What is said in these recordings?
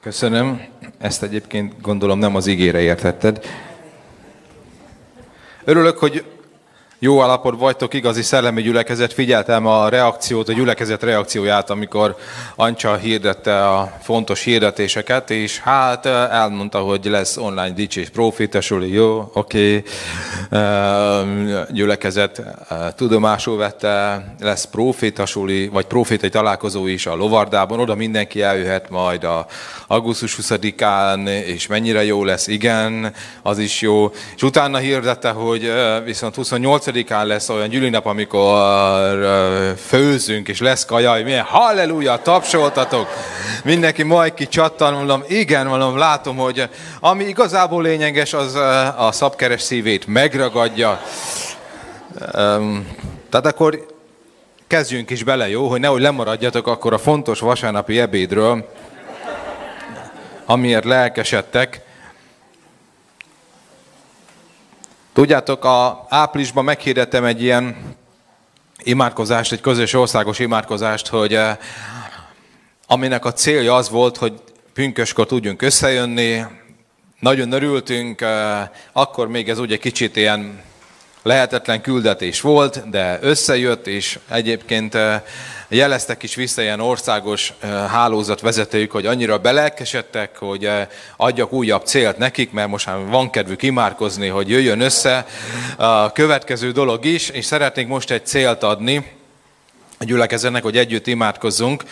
Köszönöm. Ezt egyébként gondolom nem az ígére értetted. Örülök, hogy jó alapot vagytok, igazi szellemi gyülekezet. Figyeltem a reakciót, a gyülekezet reakcióját, amikor Ancsa hirdette a fontos hirdetéseket, és hát elmondta, hogy lesz online dicsés profitesuli, jó, oké, okay. gyülekezet tudomásul vette, lesz profitasuli, vagy profitai találkozó is a Lovardában, oda mindenki eljöhet majd a augusztus 20-án, és mennyire jó lesz, igen, az is jó. És utána hirdette, hogy viszont 28 8-án lesz olyan gyűlinap, amikor főzünk, és lesz kaja, milyen halleluja, tapsoltatok. Mindenki majd ki csattan, mondom, igen, mondom, látom, hogy ami igazából lényeges, az a szabkeres szívét megragadja. Tehát akkor kezdjünk is bele, jó, hogy nehogy lemaradjatok akkor a fontos vasárnapi ebédről, amiért lelkesedtek. Tudjátok, a áprilisban meghirdettem egy ilyen imádkozást, egy közös országos imádkozást, hogy eh, aminek a célja az volt, hogy pünköskor tudjunk összejönni, nagyon örültünk, eh, akkor még ez ugye kicsit ilyen lehetetlen küldetés volt, de összejött, és egyébként jeleztek is vissza ilyen országos hálózat vezetőjük, hogy annyira belelkesedtek, hogy adjak újabb célt nekik, mert most már van kedvük imádkozni, hogy jöjjön össze a következő dolog is, és szeretnék most egy célt adni a gyülekezetnek, hogy együtt imádkozzunk.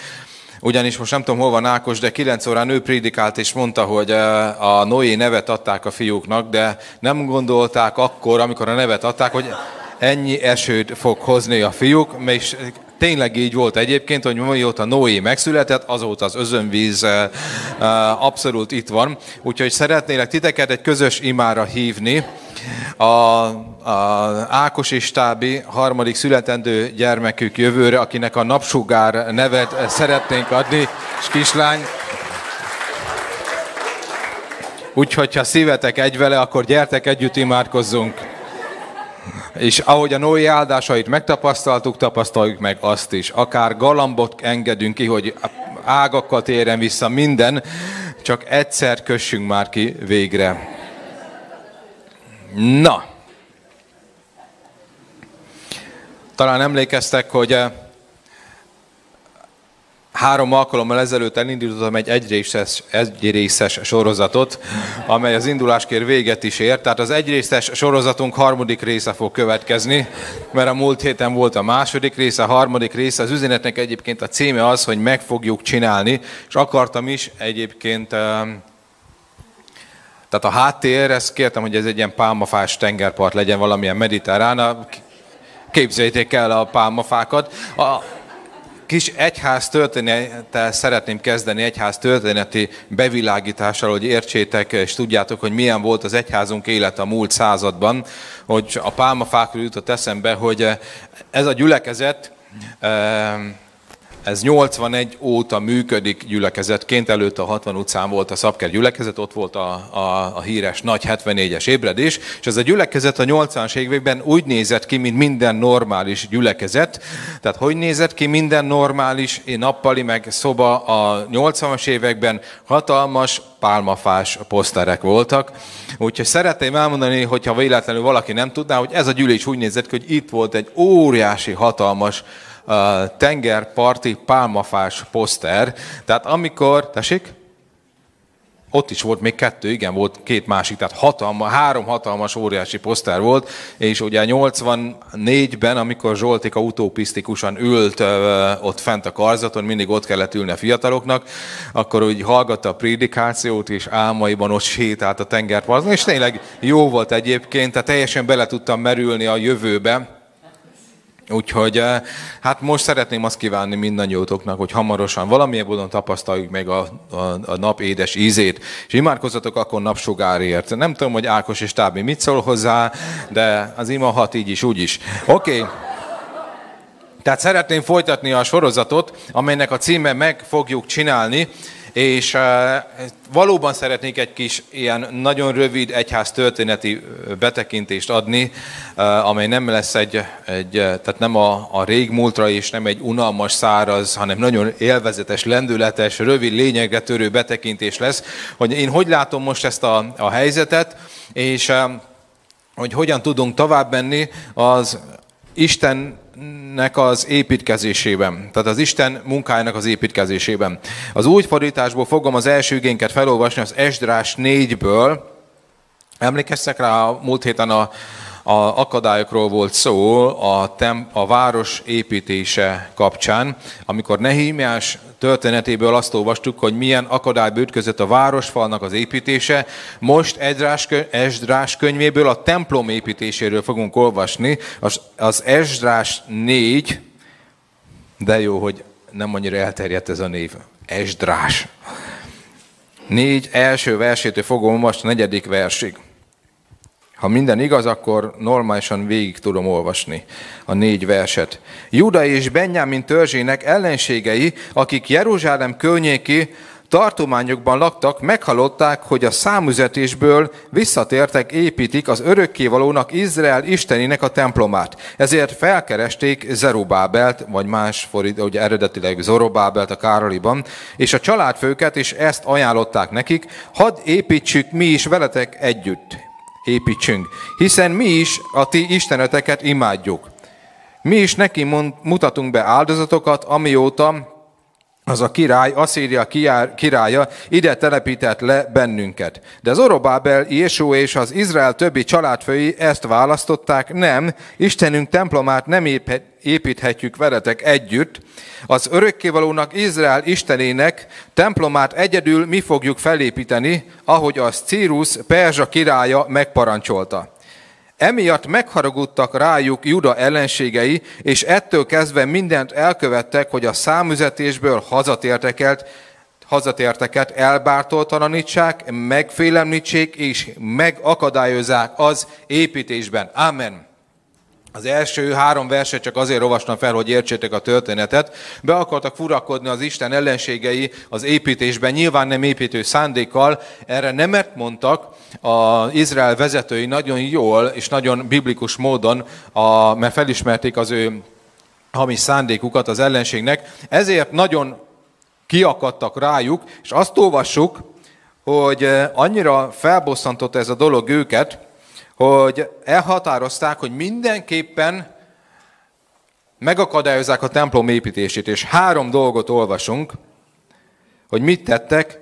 Ugyanis most nem tudom, hol van Ákos, de 9 órán ő prédikált és mondta, hogy a Noé nevet adták a fiúknak, de nem gondolták akkor, amikor a nevet adták, hogy ennyi esőt fog hozni a fiúk, és tényleg így volt egyébként, hogy mióta Noé megszületett, azóta az özönvíz abszolút itt van. Úgyhogy szeretnélek titeket egy közös imára hívni. A, a Ákos és Tábi harmadik születendő gyermekük jövőre, akinek a napsugár nevet szeretnénk adni, és kislány. Úgyhogy, ha szívetek egy vele, akkor gyertek együtt imádkozzunk. És ahogy a Noé áldásait megtapasztaltuk, tapasztaljuk meg azt is. Akár galambot engedünk ki, hogy ágakkal térjen vissza minden, csak egyszer kössünk már ki végre. Na, talán emlékeztek, hogy Három alkalommal ezelőtt elindítottam egy egyrészes, egyrészes sorozatot, amely az induláskor véget is ért. Tehát az egyrészes sorozatunk harmadik része fog következni, mert a múlt héten volt a második része, a harmadik része. Az üzenetnek egyébként a címe az, hogy meg fogjuk csinálni, és akartam is egyébként tehát a háttér, ezt kértem, hogy ez egy ilyen pálmafás tengerpart legyen, valamilyen mediterrán. Képzeljétek el a pálmafákat. A, kis egyház történettel szeretném kezdeni, egyház történeti bevilágítással, hogy értsétek és tudjátok, hogy milyen volt az egyházunk élet a múlt században, hogy a pálmafákról jutott eszembe, hogy ez a gyülekezet ez 81 óta működik gyülekezetként, előtte a 60 utcán volt a Szabker gyülekezet, ott volt a, a, a híres nagy 74-es ébredés, és ez a gyülekezet a 80-as években úgy nézett ki, mint minden normális gyülekezet. Tehát hogy nézett ki minden normális nappali, meg szoba a 80-as években hatalmas pálmafás poszterek voltak. Úgyhogy szeretném elmondani, hogyha véletlenül valaki nem tudná, hogy ez a gyűlés úgy nézett ki, hogy itt volt egy óriási, hatalmas tengerparti pálmafás poszter. Tehát amikor, tessék? Ott is volt még kettő, igen, volt két másik, tehát hatalma, három hatalmas, óriási poszter volt, és ugye 84-ben, amikor Zsoltika utopisztikusan ült ö, ott fent a karzaton, mindig ott kellett ülni a fiataloknak, akkor úgy hallgatta a prédikációt, és álmaiban ott sétált a tengerparton, és tényleg jó volt egyébként, tehát teljesen bele tudtam merülni a jövőbe, Úgyhogy eh, hát most szeretném azt kívánni mindannyiótoknak, hogy hamarosan valamilyen módon tapasztaljuk meg a, a, a nap édes ízét, és imádkozzatok akkor napsugárért. Nem tudom, hogy Ákos és Tábi mit szól hozzá, de az ima hat így is, úgy is. Oké. Okay. Tehát szeretném folytatni a sorozatot, amelynek a címe meg fogjuk csinálni, És valóban szeretnék egy kis ilyen nagyon rövid egyház történeti betekintést adni, amely nem lesz egy, egy tehát nem a, a régmúltra és nem egy unalmas, száraz, hanem nagyon élvezetes, lendületes, rövid, lényegre törő betekintés lesz, hogy én hogy látom most ezt a, a helyzetet, és hogy hogyan tudunk tovább menni, az Istennek az építkezésében, tehát az Isten munkájának az építkezésében. Az új fordításból fogom az első igénket felolvasni, az Esdrás 4-ből. Emlékeztek rá a múlt héten a, a akadályokról volt szó a, tem, a város építése kapcsán, amikor Nehímiás történetéből azt olvastuk, hogy milyen akadályba ütközött a városfalnak az építése. Most Esdrás, Esdrás könyvéből a templom építéséről fogunk olvasni. Az, az Esdrás 4, de jó, hogy nem annyira elterjedt ez a név. Esdrás. Négy első versétől fogom most a negyedik versig. Ha minden igaz, akkor normálisan végig tudom olvasni a négy verset. Juda és Benjamin törzsének ellenségei, akik Jeruzsálem környéki tartományokban laktak, meghallották, hogy a számüzetésből visszatértek, építik az örökkévalónak Izrael istenének a templomát. Ezért felkeresték Zerubábelt, vagy más fordít, ugye eredetileg Zorobábelt a Károliban, és a családfőket is ezt ajánlották nekik, hadd építsük mi is veletek együtt építsünk. Hiszen mi is a ti isteneteket imádjuk. Mi is neki mutatunk be áldozatokat, amióta az a király, Asszíria királya ide telepített le bennünket. De az Orobábel, Jésú és az Izrael többi családfői ezt választották, nem, Istenünk templomát nem építhetjük veletek együtt, az örökkévalónak Izrael istenének templomát egyedül mi fogjuk felépíteni, ahogy az Círus Perzsa királya megparancsolta. Emiatt megharagudtak rájuk Juda ellenségei, és ettől kezdve mindent elkövettek, hogy a számüzetésből hazatérteket, hazatérteket elbártoltalanítsák, megfélemlítsék és megakadályozzák az építésben. Amen. Az első három verset csak azért olvastam fel, hogy értsétek a történetet. Be akartak furakodni az Isten ellenségei az építésben, nyilván nem építő szándékkal. Erre nemet mondtak az Izrael vezetői nagyon jól és nagyon biblikus módon, a, mert felismerték az ő hamis szándékukat az ellenségnek. Ezért nagyon kiakadtak rájuk, és azt olvassuk, hogy annyira felbosszantott ez a dolog őket, hogy elhatározták, hogy mindenképpen megakadályozzák a templom építését, és három dolgot olvasunk, hogy mit tettek,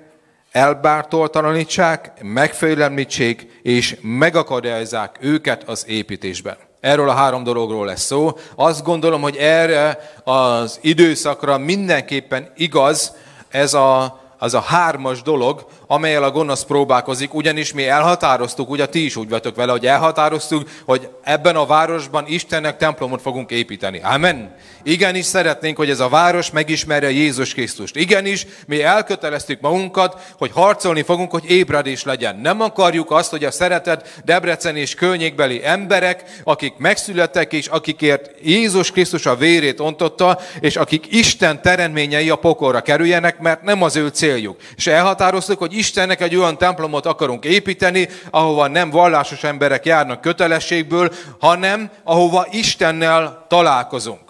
elbártoltalanítsák, megfélemlítsék, és megakadályozzák őket az építésben. Erről a három dologról lesz szó. Azt gondolom, hogy erre az időszakra mindenképpen igaz ez a az a hármas dolog, amelyel a gonosz próbálkozik, ugyanis mi elhatároztuk, ugye ti is úgy vagytok vele, hogy elhatároztuk, hogy ebben a városban Istennek templomot fogunk építeni. Amen. Igenis szeretnénk, hogy ez a város megismerje Jézus Krisztust. Igenis, mi elköteleztük magunkat, hogy harcolni fogunk, hogy ébredés legyen. Nem akarjuk azt, hogy a szeretet Debrecen és környékbeli emberek, akik megszülettek, és akikért Jézus Krisztus a vérét ontotta, és akik Isten teremtményei a pokolra kerüljenek, mert nem az ő céljuk. És elhatároztuk, hogy Istennek egy olyan templomot akarunk építeni, ahova nem vallásos emberek járnak kötelességből, hanem ahova Istennel találkozunk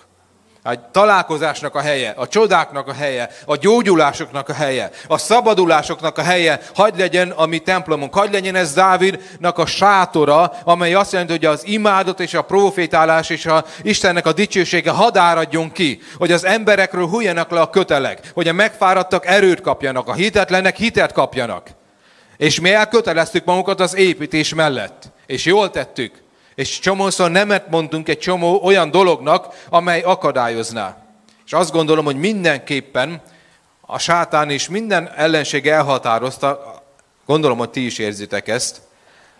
a találkozásnak a helye, a csodáknak a helye, a gyógyulásoknak a helye, a szabadulásoknak a helye, hagy legyen a mi templomunk, hagy legyen ez Dávidnak a sátora, amely azt jelenti, hogy az imádat és a profétálás és a Istennek a dicsősége hadáradjon ki, hogy az emberekről hújjanak le a kötelek, hogy a megfáradtak erőt kapjanak, a hitetlenek hitet kapjanak. És mi elköteleztük magunkat az építés mellett. És jól tettük. És csomószor nemet mondunk egy csomó olyan dolognak, amely akadályozná. És azt gondolom, hogy mindenképpen a sátán és minden ellenség elhatározta, gondolom, hogy ti is érzitek ezt,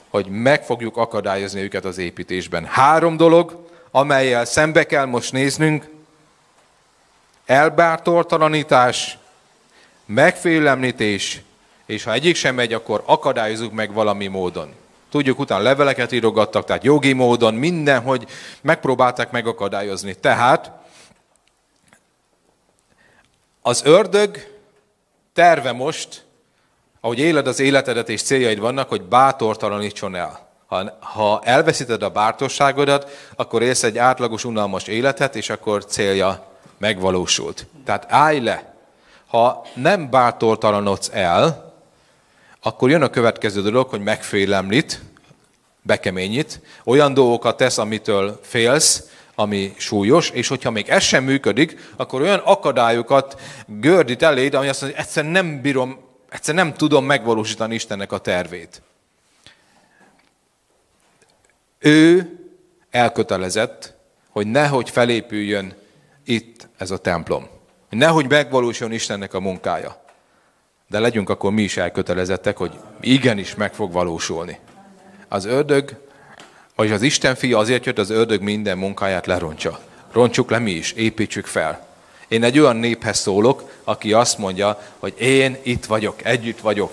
hogy meg fogjuk akadályozni őket az építésben. Három dolog, amelyel szembe kell most néznünk, elbártortalanítás, megfélemlítés, és ha egyik sem megy, akkor akadályozunk meg valami módon. Tudjuk, utána leveleket írogattak, tehát jogi módon, minden, hogy megpróbálták megakadályozni. Tehát az ördög terve most, ahogy éled az életedet és céljaid vannak, hogy bátortalanítson el. Ha, ha elveszíted a bátorságodat, akkor élsz egy átlagos, unalmas életet, és akkor célja megvalósult. Tehát állj le. Ha nem bátortalanodsz el, akkor jön a következő dolog, hogy megfélemlít, bekeményít, olyan dolgokat tesz, amitől félsz, ami súlyos, és hogyha még ez sem működik, akkor olyan akadályokat gördít eléd, ami azt mondja, hogy egyszer nem bírom, egyszer nem tudom megvalósítani Istennek a tervét. Ő elkötelezett, hogy nehogy felépüljön itt ez a templom. Hogy nehogy megvalósuljon Istennek a munkája. De legyünk akkor mi is elkötelezettek, hogy igenis meg fog valósulni. Az ördög, vagy az Isten fia azért jött, az ördög minden munkáját lerontsa. Rontsuk le mi is, építsük fel. Én egy olyan néphez szólok, aki azt mondja, hogy én itt vagyok, együtt vagyok.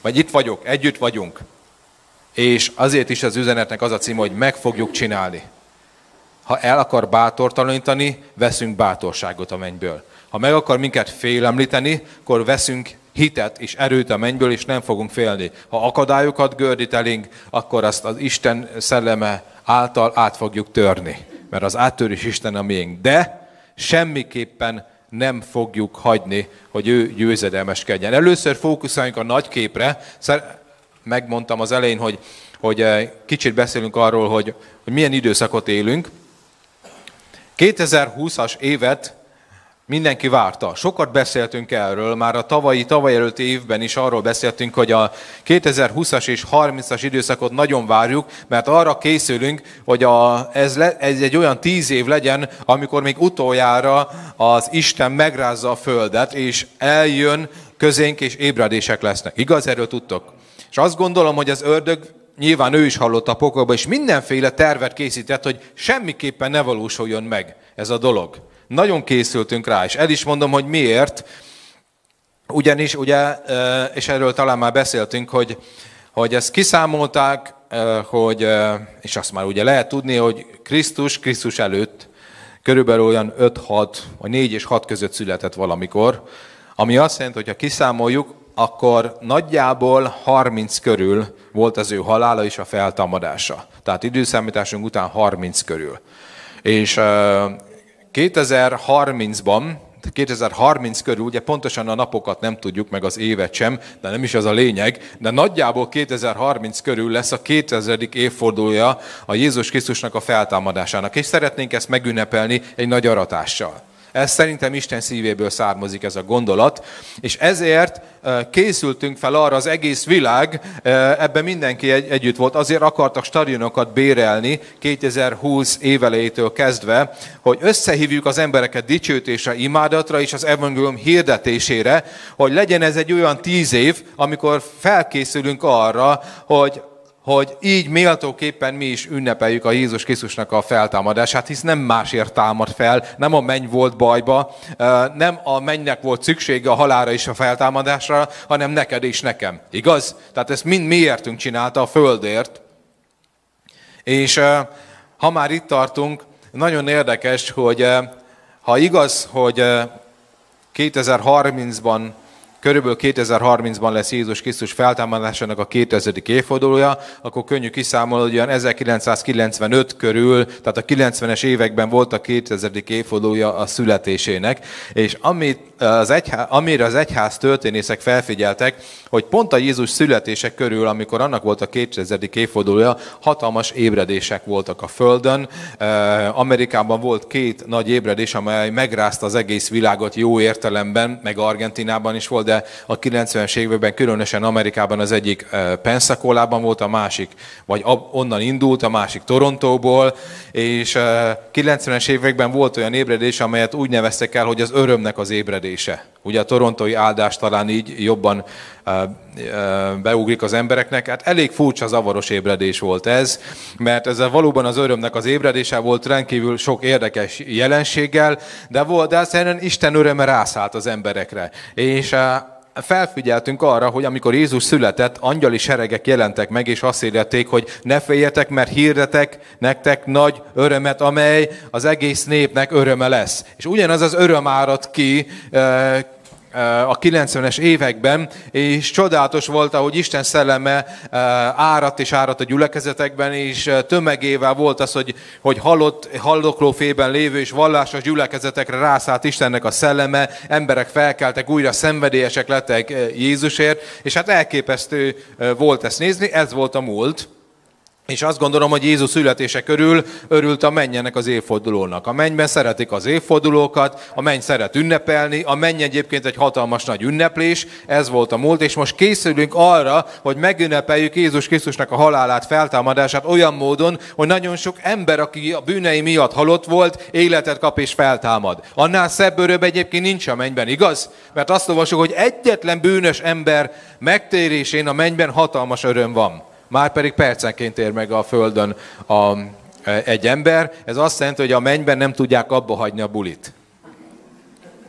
Vagy itt vagyok, együtt vagyunk. És azért is az üzenetnek az a cím, hogy meg fogjuk csinálni. Ha el akar bátortalanítani, veszünk bátorságot a mennyből. Ha meg akar minket félemlíteni, akkor veszünk hitet és erőt a mennyből, és nem fogunk félni. Ha akadályokat gördít elénk, akkor azt az Isten szelleme által át fogjuk törni. Mert az áttörés Isten a miénk. De semmiképpen nem fogjuk hagyni, hogy ő győzedelmeskedjen. Először fókuszáljunk a nagy képre. Megmondtam az elején, hogy, hogy eh, kicsit beszélünk arról, hogy, hogy milyen időszakot élünk. 2020-as évet mindenki várta. Sokat beszéltünk erről, már a tavalyi, tavaly előtti évben is arról beszéltünk, hogy a 2020-as és 30-as időszakot nagyon várjuk, mert arra készülünk, hogy a, ez, le, ez egy olyan tíz év legyen, amikor még utoljára az Isten megrázza a földet, és eljön közénk, és ébredések lesznek. Igaz, erről tudtok? És azt gondolom, hogy az ördög nyilván ő is hallott a pokolba, és mindenféle tervet készített, hogy semmiképpen ne valósuljon meg ez a dolog. Nagyon készültünk rá, és el is mondom, hogy miért. Ugyanis, ugye, és erről talán már beszéltünk, hogy, hogy ezt kiszámolták, hogy, és azt már ugye lehet tudni, hogy Krisztus, Krisztus előtt körülbelül olyan 5-6, vagy 4 és 6 között született valamikor, ami azt jelenti, hogy ha kiszámoljuk, akkor nagyjából 30 körül volt az ő halála és a feltámadása. Tehát időszámításunk után 30 körül. És 2030-ban, 2030 körül, ugye pontosan a napokat nem tudjuk, meg az évet sem, de nem is az a lényeg, de nagyjából 2030 körül lesz a 2000. évfordulója a Jézus Krisztusnak a feltámadásának, és szeretnénk ezt megünnepelni egy nagy aratással. Ez szerintem Isten szívéből származik ez a gondolat, és ezért készültünk fel arra az egész világ, ebben mindenki egy, együtt volt, azért akartak stadionokat bérelni 2020 évelejétől kezdve, hogy összehívjuk az embereket dicsőtésre, imádatra és az evangélium hirdetésére, hogy legyen ez egy olyan tíz év, amikor felkészülünk arra, hogy hogy így méltóképpen mi is ünnepeljük a Jézus Krisztusnak a feltámadását, hisz nem másért támad fel, nem a menny volt bajba, nem a mennynek volt szüksége a halára és a feltámadásra, hanem neked és nekem. Igaz? Tehát ezt mind miértünk csinálta a Földért. És ha már itt tartunk, nagyon érdekes, hogy ha igaz, hogy 2030-ban körülbelül 2030-ban lesz Jézus Krisztus feltámadásának a 2000. évfordulója, akkor könnyű kiszámolni, hogy olyan 1995 körül, tehát a 90-es években volt a 2000. évfordulója a születésének, és amit az egyház, amire az egyház történészek felfigyeltek, hogy pont a Jézus születése körül, amikor annak volt a 2000. évfordulója, hatalmas ébredések voltak a Földön. Amerikában volt két nagy ébredés, amely megrázta az egész világot jó értelemben, meg Argentinában is volt, de a 90-es években, különösen Amerikában az egyik Pensacolában volt, a másik, vagy onnan indult, a másik Torontóból, és 90-es években volt olyan ébredés, amelyet úgy neveztek el, hogy az örömnek az ébredése. Ugye a torontói áldás talán így jobban beugrik az embereknek. Hát elég furcsa, zavaros ébredés volt ez, mert ezzel valóban az örömnek az ébredése volt rendkívül sok érdekes jelenséggel, de volt, de egyszerűen Isten öröme rászállt az emberekre. És felfigyeltünk arra, hogy amikor Jézus született, angyali seregek jelentek meg, és azt hirdették, hogy ne féljetek, mert hirdetek nektek nagy örömet, amely az egész népnek öröme lesz. És ugyanaz az öröm árad ki a 90-es években, és csodálatos volt, ahogy Isten szelleme árat és árat a gyülekezetekben, és tömegével volt az, hogy, hogy halott, haldoklófében lévő és vallásos gyülekezetekre rászállt Istennek a szelleme, emberek felkeltek, újra szenvedélyesek lettek Jézusért, és hát elképesztő volt ezt nézni, ez volt a múlt. És azt gondolom, hogy Jézus születése körül örült a mennyenek az évfordulónak. A mennyben szeretik az évfordulókat, a menny szeret ünnepelni, a menny egyébként egy hatalmas nagy ünneplés, ez volt a múlt, és most készülünk arra, hogy megünnepeljük Jézus Krisztusnak a halálát, feltámadását olyan módon, hogy nagyon sok ember, aki a bűnei miatt halott volt, életet kap és feltámad. Annál szebb öröm egyébként nincs a mennyben, igaz? Mert azt olvasjuk, hogy egyetlen bűnös ember megtérésén a mennyben hatalmas öröm van már pedig percenként ér meg a Földön a, egy ember. Ez azt jelenti, hogy a mennyben nem tudják abba hagyni a bulit.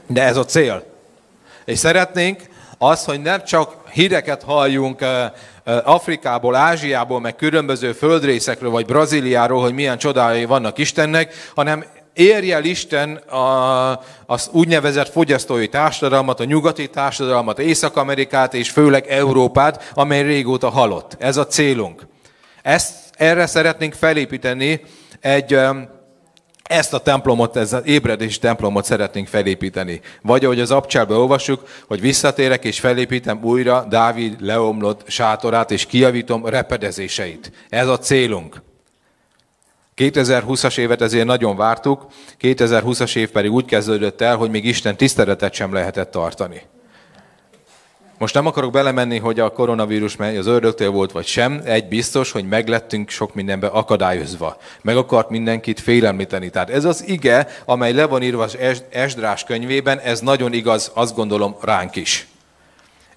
De ez a cél. És szeretnénk az, hogy nem csak híreket halljunk Afrikából, Ázsiából, meg különböző földrészekről, vagy Brazíliáról, hogy milyen csodái vannak Istennek, hanem érje el Isten a, az úgynevezett fogyasztói társadalmat, a nyugati társadalmat, Észak-Amerikát és főleg Európát, amely régóta halott. Ez a célunk. Ezt, erre szeretnénk felépíteni egy, ezt a templomot, ez az ébredési templomot szeretnénk felépíteni. Vagy ahogy az abcsárban olvassuk, hogy visszatérek és felépítem újra Dávid leomlott sátorát, és kiavítom repedezéseit. Ez a célunk. 2020-as évet ezért nagyon vártuk, 2020-as év pedig úgy kezdődött el, hogy még Isten tiszteletet sem lehetett tartani. Most nem akarok belemenni, hogy a koronavírus az ördögtől volt vagy sem, egy biztos, hogy meglettünk sok mindenbe akadályozva. Meg akart mindenkit félemlíteni. Tehát ez az ige, amely le van írva az Esdrás könyvében, ez nagyon igaz, azt gondolom ránk is.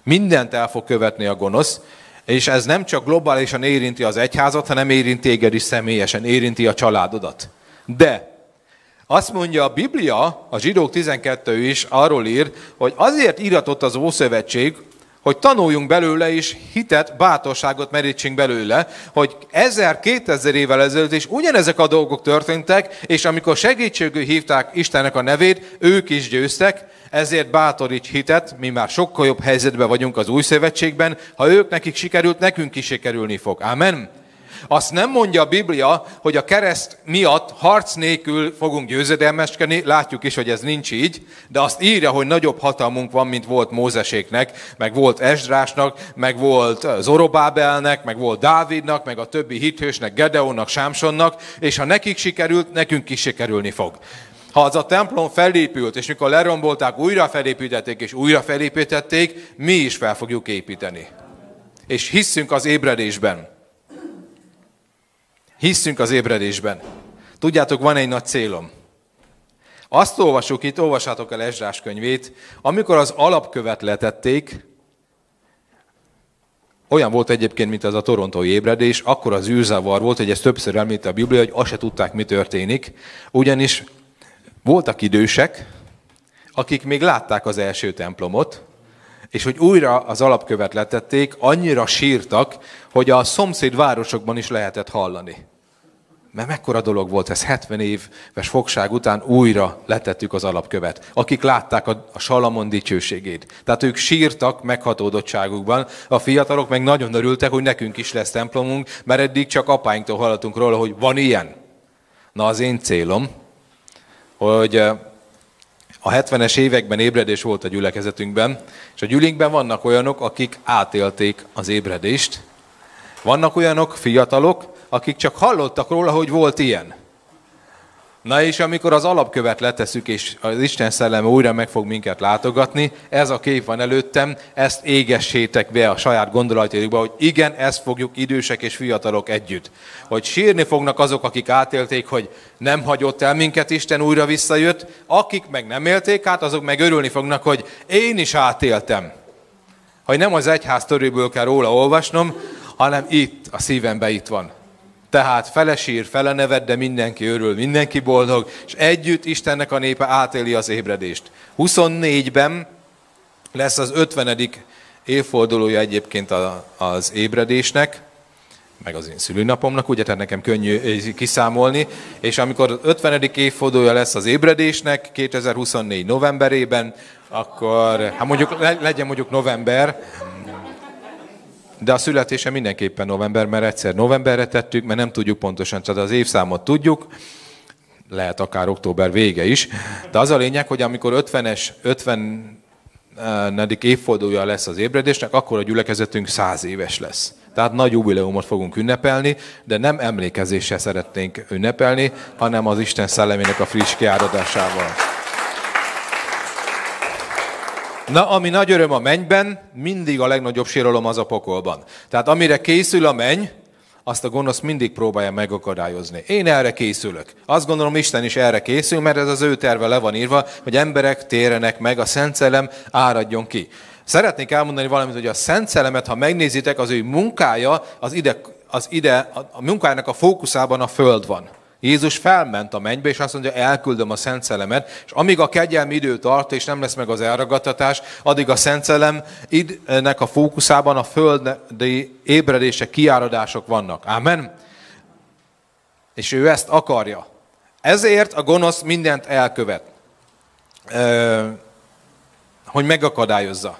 Mindent el fog követni a gonosz, és ez nem csak globálisan érinti az egyházat, hanem érinti téged is személyesen, érinti a családodat. De azt mondja a Biblia, a zsidók 12 is arról ír, hogy azért íratott az Ószövetség, hogy tanuljunk belőle, és hitet, bátorságot merítsünk belőle, hogy 1000-2000 évvel ezelőtt is ugyanezek a dolgok történtek, és amikor segítségül hívták Istennek a nevét, ők is győztek, ezért bátoríts hitet, mi már sokkal jobb helyzetben vagyunk az új szövetségben, ha ők nekik sikerült, nekünk is sikerülni fog. Amen. Azt nem mondja a Biblia, hogy a kereszt miatt harc nélkül fogunk győzedelmeskedni, látjuk is, hogy ez nincs így, de azt írja, hogy nagyobb hatalmunk van, mint volt Mózeséknek, meg volt Esdrásnak, meg volt Zorobábelnek, meg volt Dávidnak, meg a többi hithősnek, Gedeonnak, Sámsonnak, és ha nekik sikerült, nekünk is sikerülni fog. Ha az a templom felépült, és mikor lerombolták, újra felépítették, és újra felépítették, mi is fel fogjuk építeni. És hiszünk az ébredésben. Hiszünk az ébredésben. Tudjátok, van egy nagy célom. Azt olvasok itt, olvassátok el Ezsrás könyvét, amikor az alapkövet letették, olyan volt egyébként, mint az a torontói ébredés, akkor az űrzavar volt, hogy ezt többször említette a Biblia, hogy azt se tudták, mi történik, ugyanis voltak idősek, akik még látták az első templomot, és hogy újra az alapkövet letették, annyira sírtak, hogy a szomszéd városokban is lehetett hallani. Mert mekkora dolog volt ez, 70 éves fogság után újra letettük az alapkövet. Akik látták a, a Salamon dicsőségét. Tehát ők sírtak meghatódottságukban, a fiatalok meg nagyon örültek, hogy nekünk is lesz templomunk, mert eddig csak apáinktól hallottunk róla, hogy van ilyen. Na az én célom, hogy a 70-es években ébredés volt a gyülekezetünkben, és a gyülinkben vannak olyanok, akik átélték az ébredést. Vannak olyanok, fiatalok, akik csak hallottak róla, hogy volt ilyen. Na és amikor az alapkövet leteszük, és az Isten szelleme újra meg fog minket látogatni, ez a kép van előttem, ezt égessétek be a saját gondolataikba, hogy igen, ezt fogjuk idősek és fiatalok együtt. Hogy sírni fognak azok, akik átélték, hogy nem hagyott el minket Isten, újra visszajött, akik meg nem élték át, azok meg örülni fognak, hogy én is átéltem. Hogy nem az egyház törőből kell róla olvasnom, hanem itt, a szívembe itt van. Tehát felesír, fele neved, de mindenki örül, mindenki boldog, és együtt Istennek a népe átéli az ébredést. 24-ben lesz az 50. évfordulója egyébként az ébredésnek, meg az én szülőnapomnak, ugye, tehát nekem könnyű kiszámolni, és amikor 50. évfordulója lesz az ébredésnek 2024 novemberében, akkor, hát mondjuk legyen mondjuk november, de a születése mindenképpen november, mert egyszer novemberre tettük, mert nem tudjuk pontosan, tehát az évszámot tudjuk, lehet akár október vége is. De az a lényeg, hogy amikor 50-es, 50 évfordulója lesz az ébredésnek, akkor a gyülekezetünk száz éves lesz. Tehát nagy jubileumot fogunk ünnepelni, de nem emlékezéssel szeretnénk ünnepelni, hanem az Isten szellemének a friss kiáradásával. Na, ami nagy öröm a mennyben, mindig a legnagyobb síralom az a pokolban. Tehát amire készül a menny, azt a gonosz mindig próbálja megakadályozni. Én erre készülök. Azt gondolom, Isten is erre készül, mert ez az ő terve le van írva, hogy emberek térjenek meg, a Szent Szellem áradjon ki. Szeretnék elmondani valamit, hogy a Szent Szellemet, ha megnézitek, az ő munkája, az ide, az ide a munkájának a fókuszában a föld van. Jézus felment a mennybe, és azt mondja, elküldöm a Szent Szellemet, és amíg a kegyelmi idő tart, és nem lesz meg az elragadtatás, addig a Szent Szellemnek a fókuszában a földi ébredések, kiáradások vannak. Amen? És ő ezt akarja. Ezért a gonosz mindent elkövet, hogy megakadályozza.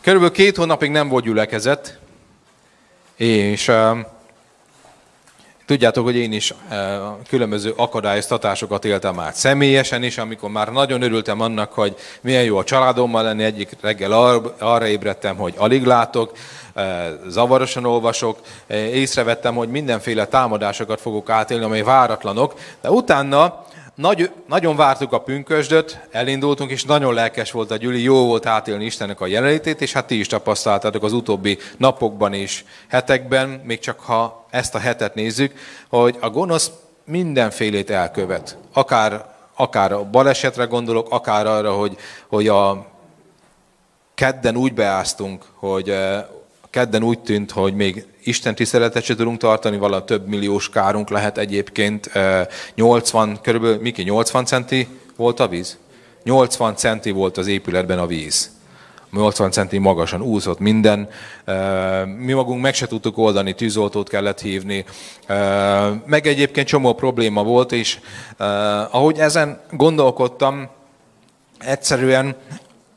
Körülbelül két hónapig nem volt gyülekezet, és tudjátok, hogy én is különböző akadályoztatásokat éltem át személyesen is, amikor már nagyon örültem annak, hogy milyen jó a családommal lenni. Egyik reggel ar- arra ébredtem, hogy alig látok, zavarosan olvasok, észrevettem, hogy mindenféle támadásokat fogok átélni, amely váratlanok, de utána nagy, nagyon vártuk a pünkösdöt, elindultunk, és nagyon lelkes volt a Gyüli, jó volt átélni Istennek a jelenlétét, és hát ti is tapasztaltátok az utóbbi napokban és hetekben, még csak ha ezt a hetet nézzük, hogy a gonosz mindenfélét elkövet. Akár, akár a balesetre gondolok, akár arra, hogy, hogy a kedden úgy beáztunk, hogy kedden úgy tűnt, hogy még Isten tiszteletet se tudunk tartani, vala több milliós kárunk lehet egyébként. 80, körülbelül, Miki, 80 centi volt a víz? 80 centi volt az épületben a víz. 80 centi magasan úszott minden. Mi magunk meg se tudtuk oldani, tűzoltót kellett hívni. Meg egyébként csomó probléma volt, és ahogy ezen gondolkodtam, egyszerűen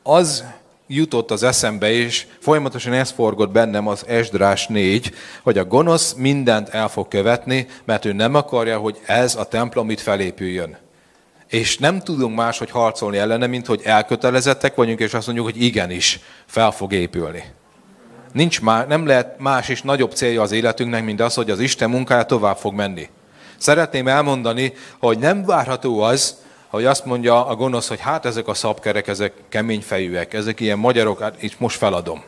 az jutott az eszembe, és folyamatosan ez forgott bennem az Esdrás 4, hogy a gonosz mindent el fog követni, mert ő nem akarja, hogy ez a templom itt felépüljön. És nem tudunk máshogy harcolni ellene, mint hogy elkötelezettek vagyunk, és azt mondjuk, hogy igenis, fel fog épülni. Nincs má, nem lehet más és nagyobb célja az életünknek, mint az, hogy az Isten munkája tovább fog menni. Szeretném elmondani, hogy nem várható az, hogy azt mondja a gonosz, hogy hát ezek a szabkerek, ezek kemény fejűek, ezek ilyen magyarok, hát itt most feladom.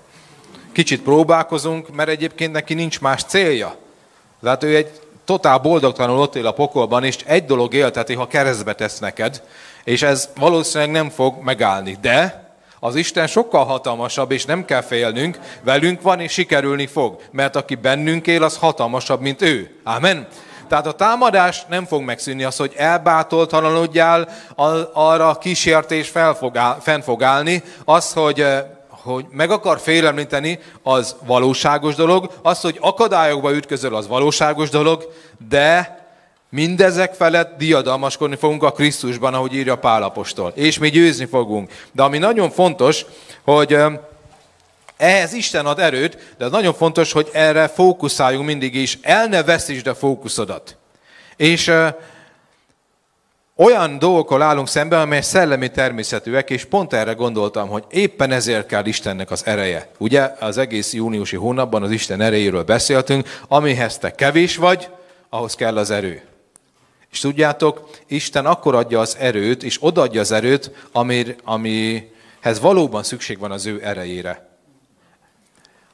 Kicsit próbálkozunk, mert egyébként neki nincs más célja. Tehát ő egy totál boldogtalanul ott él a pokolban, és egy dolog élteti, ha keresztbe tesz neked, és ez valószínűleg nem fog megállni. De az Isten sokkal hatalmasabb, és nem kell félnünk, velünk van, és sikerülni fog. Mert aki bennünk él, az hatalmasabb, mint ő. Amen. Tehát a támadás nem fog megszűnni, az, hogy elbátoltalanodjál, arra a kísértés fel fog áll, fenn fog állni, az, hogy hogy meg akar félemlíteni, az valóságos dolog, az, hogy akadályokba ütközöl, az valóságos dolog, de mindezek felett diadalmaskodni fogunk a Krisztusban, ahogy írja Pálapostól. És mi győzni fogunk. De ami nagyon fontos, hogy ehhez Isten ad erőt, de az nagyon fontos, hogy erre fókuszáljunk mindig is. El ne veszítsd a fókuszodat. És olyan dolgokkal állunk szemben, amely szellemi természetűek, és pont erre gondoltam, hogy éppen ezért kell Istennek az ereje. Ugye az egész júniusi hónapban az Isten erejéről beszéltünk, amihez te kevés vagy, ahhoz kell az erő. És tudjátok, Isten akkor adja az erőt, és odaadja az erőt, amir, amihez valóban szükség van az ő erejére.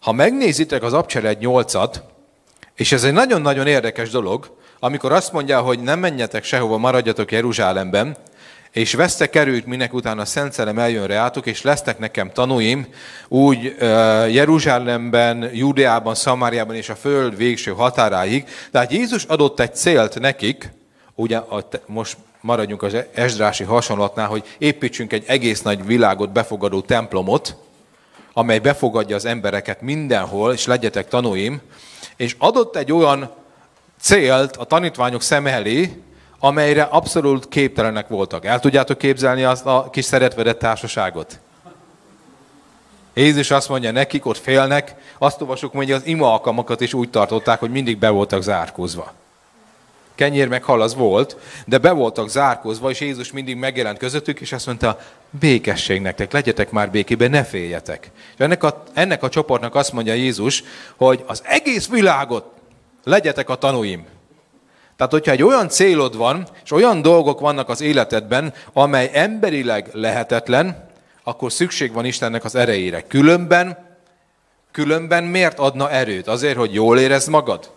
Ha megnézitek az Abcseled 8-at, és ez egy nagyon-nagyon érdekes dolog, amikor azt mondja, hogy nem menjetek sehova, maradjatok Jeruzsálemben, és vesztek erőt, minek utána a Szent Szellem eljön reátok, és lesznek nekem tanúim, úgy Jeruzsálemben, Júdeában, Szamáriában és a föld végső határáig. Tehát Jézus adott egy célt nekik, ugye most maradjunk az Esdrási hasonlatnál, hogy építsünk egy egész nagy világot befogadó templomot, amely befogadja az embereket mindenhol, és legyetek tanúim, és adott egy olyan célt a tanítványok szem elé, amelyre abszolút képtelenek voltak. El tudjátok képzelni azt a kis szeretvedett társaságot? Jézus azt mondja nekik, ott félnek, azt olvasok, hogy az ima alkalmakat is úgy tartották, hogy mindig be voltak zárkózva. Kenyér meg hal volt, de be voltak zárkózva, és Jézus mindig megjelent közöttük, és azt mondta, békesség nektek, legyetek már békében, ne féljetek. És ennek a, ennek a csoportnak azt mondja Jézus, hogy az egész világot legyetek a tanúim. Tehát, hogyha egy olyan célod van, és olyan dolgok vannak az életedben, amely emberileg lehetetlen, akkor szükség van Istennek az erejére. Különben, különben miért adna erőt? Azért, hogy jól érezd magad?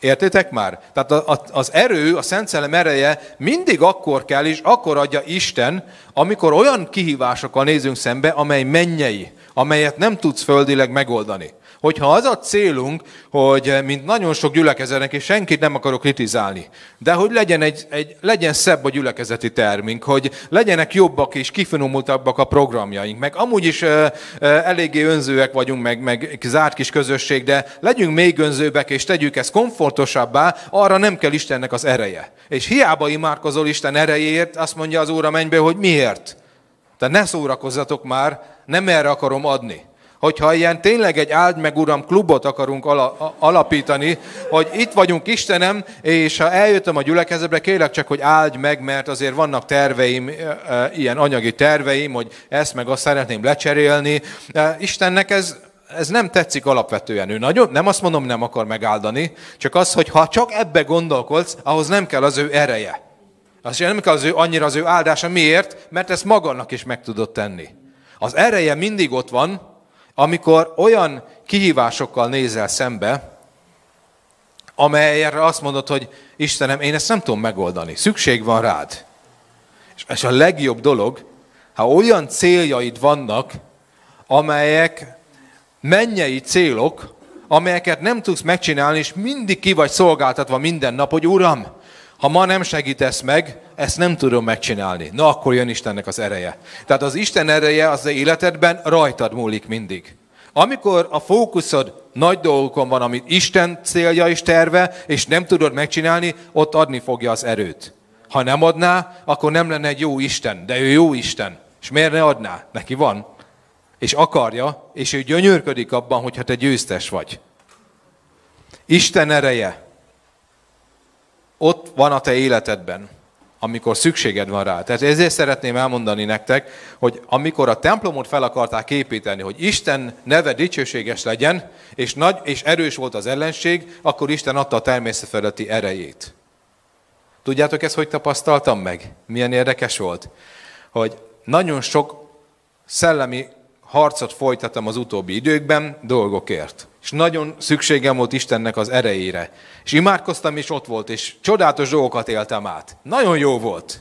Értitek már? Tehát az erő, a Szent Szellem ereje mindig akkor kell, és akkor adja Isten, amikor olyan kihívásokkal nézünk szembe, amely mennyei, amelyet nem tudsz földileg megoldani. Hogyha az a célunk, hogy eh, mint nagyon sok gyülekezetnek, és senkit nem akarok kritizálni, de hogy legyen, egy, egy, legyen szebb a gyülekezeti termünk, hogy legyenek jobbak és kifinomultabbak a programjaink, meg amúgy is e, e, eléggé önzőek vagyunk, meg, meg zárt kis közösség, de legyünk még önzőbbek, és tegyük ezt komfortosabbá, arra nem kell Istennek az ereje. És hiába imádkozol Isten erejéért, azt mondja az Úr a mennybe, hogy miért? Tehát ne szórakozzatok már, nem erre akarom adni hogyha ilyen tényleg egy áld meg Uram klubot akarunk alapítani, hogy itt vagyunk Istenem, és ha eljöttem a gyülekezetre, kérlek csak, hogy áldj meg, mert azért vannak terveim, ilyen anyagi terveim, hogy ezt meg azt szeretném lecserélni. Istennek ez, ez nem tetszik alapvetően. Ő nagyon, nem azt mondom, nem akar megáldani, csak az, hogy ha csak ebbe gondolkodsz, ahhoz nem kell az ő ereje. Az nem kell az ő, annyira az ő áldása. Miért? Mert ezt magadnak is meg tudod tenni. Az ereje mindig ott van, amikor olyan kihívásokkal nézel szembe, amelyre azt mondod, hogy Istenem, én ezt nem tudom megoldani, szükség van rád. És a legjobb dolog, ha olyan céljaid vannak, amelyek mennyei célok, amelyeket nem tudsz megcsinálni, és mindig ki vagy szolgáltatva minden nap, hogy Uram, ha ma nem segítesz meg, ezt nem tudom megcsinálni. Na, akkor jön Istennek az ereje. Tehát az Isten ereje az életedben rajtad múlik mindig. Amikor a fókuszod nagy dolgokon van, amit Isten célja és terve, és nem tudod megcsinálni, ott adni fogja az erőt. Ha nem adná, akkor nem lenne egy jó Isten, de ő jó Isten. És miért ne adná? Neki van. És akarja, és ő gyönyörködik abban, hogyha te győztes vagy. Isten ereje van a te életedben, amikor szükséged van rá. Tehát ezért szeretném elmondani nektek, hogy amikor a templomot fel akarták építeni, hogy Isten neve dicsőséges legyen, és nagy és erős volt az ellenség, akkor Isten adta a természetfeletti erejét. Tudjátok ezt, hogy tapasztaltam meg? Milyen érdekes volt? Hogy nagyon sok szellemi harcot folytattam az utóbbi időkben dolgokért. És nagyon szükségem volt Istennek az erejére. És imádkoztam, és ott volt, és csodálatos dolgokat éltem át. Nagyon jó volt.